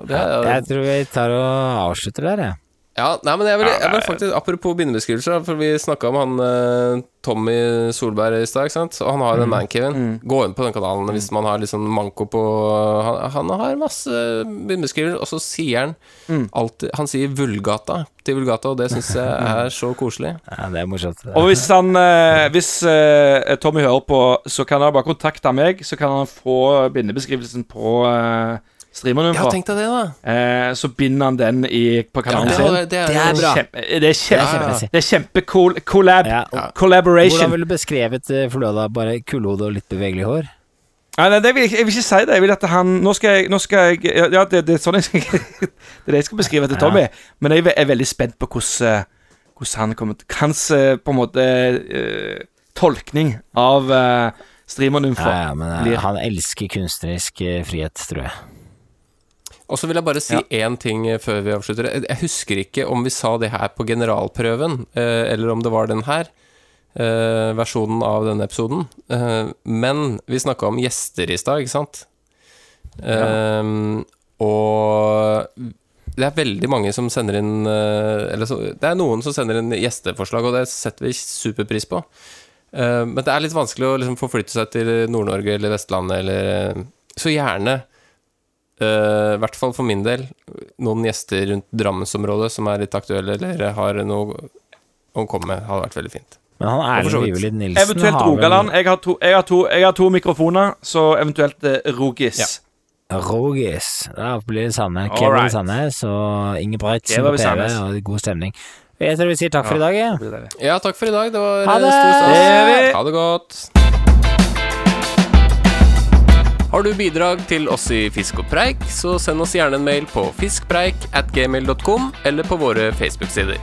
Det er, Jeg tror vi tar og avslutter der, jeg. Ja, nei, men jeg vil, jeg vil faktisk Apropos bindebeskrivelser, for vi snakka om han eh, Tommy Solberg i stad, ikke sant? Og han har mm. en mancaven. Gå inn på den kanalen hvis man har liksom manko på han, han har masse bindebeskrivelser, og så sier han alltid Han sier Vulgata til Vulgata, og det syns jeg er så koselig. Ja, det er morsomt. Og hvis han eh, Hvis eh, Tommy hører på, så kan han bare kontakte meg, så kan han få bindebeskrivelsen på streameren Ja, på. tenk deg det, da. Eh, så binder han den i, på kanalen det, sin. er- det det, Det er bra. Kjempe, det er kjempe, det er kjempecool collab. Ja. Collaboration. Hvordan ville du beskrevet Fløda? Fløla? Bare kullhode og litt bevegelig hår? Nei, nei det vil, jeg- jeg vil ikke si det. Jeg vil at han Nå skal jeg, nå skal jeg Ja, ja, det, det er sånn jeg skal Det er det jeg skal beskrive til Tommy. Men jeg er veldig spent på hvordan, eh, hvordan han kommer til Hans eh, på en måte uh, tolkning av uh, streamernymfa Ja, ja, men uh, han elsker kunstnerisk uh, frihet, tror jeg. Og så vil jeg bare si én ting eh, før vi avslutter. Jeg- husker ikke om vi sa det her på generalprøven, eh, eller om det var den her. eh, versjonen av denne episoden. Men vi snakka om gjester i stad, ikke sant? Eh, og det er veldig mange som sender inn Eller så, det er noen som sender inn gjesteforslag, og det setter vi superpris på. Men det er litt vanskelig å liksom forflytte seg til Nord-Norge eller Vestlandet eller Så gjerne, eh, i hvert fall for min del, noen gjester rundt Drammensområdet som er litt aktuelle eller har noe å komme med, hadde vært veldig fint. Men han Erlend vidt. Vivelid Nilsen Eventuelt har Rogaland. Jeg har, to, jeg, har to, jeg har to mikrofoner, så eventuelt eh, Rogis. Rogis. Da blir det samme. Kevin right. Sandnes og Ingebrigtsen på TV, og god stemning. Jeg tror vi sier takk for i dag, Ja, Ja, takk for i dag. Det var Ha det! stor stas. Ha det godt. Har du bidrag til oss i Fisk og preik, så send oss gjerne en mail på fiskpreik at gmail.com eller på våre Facebook-sider.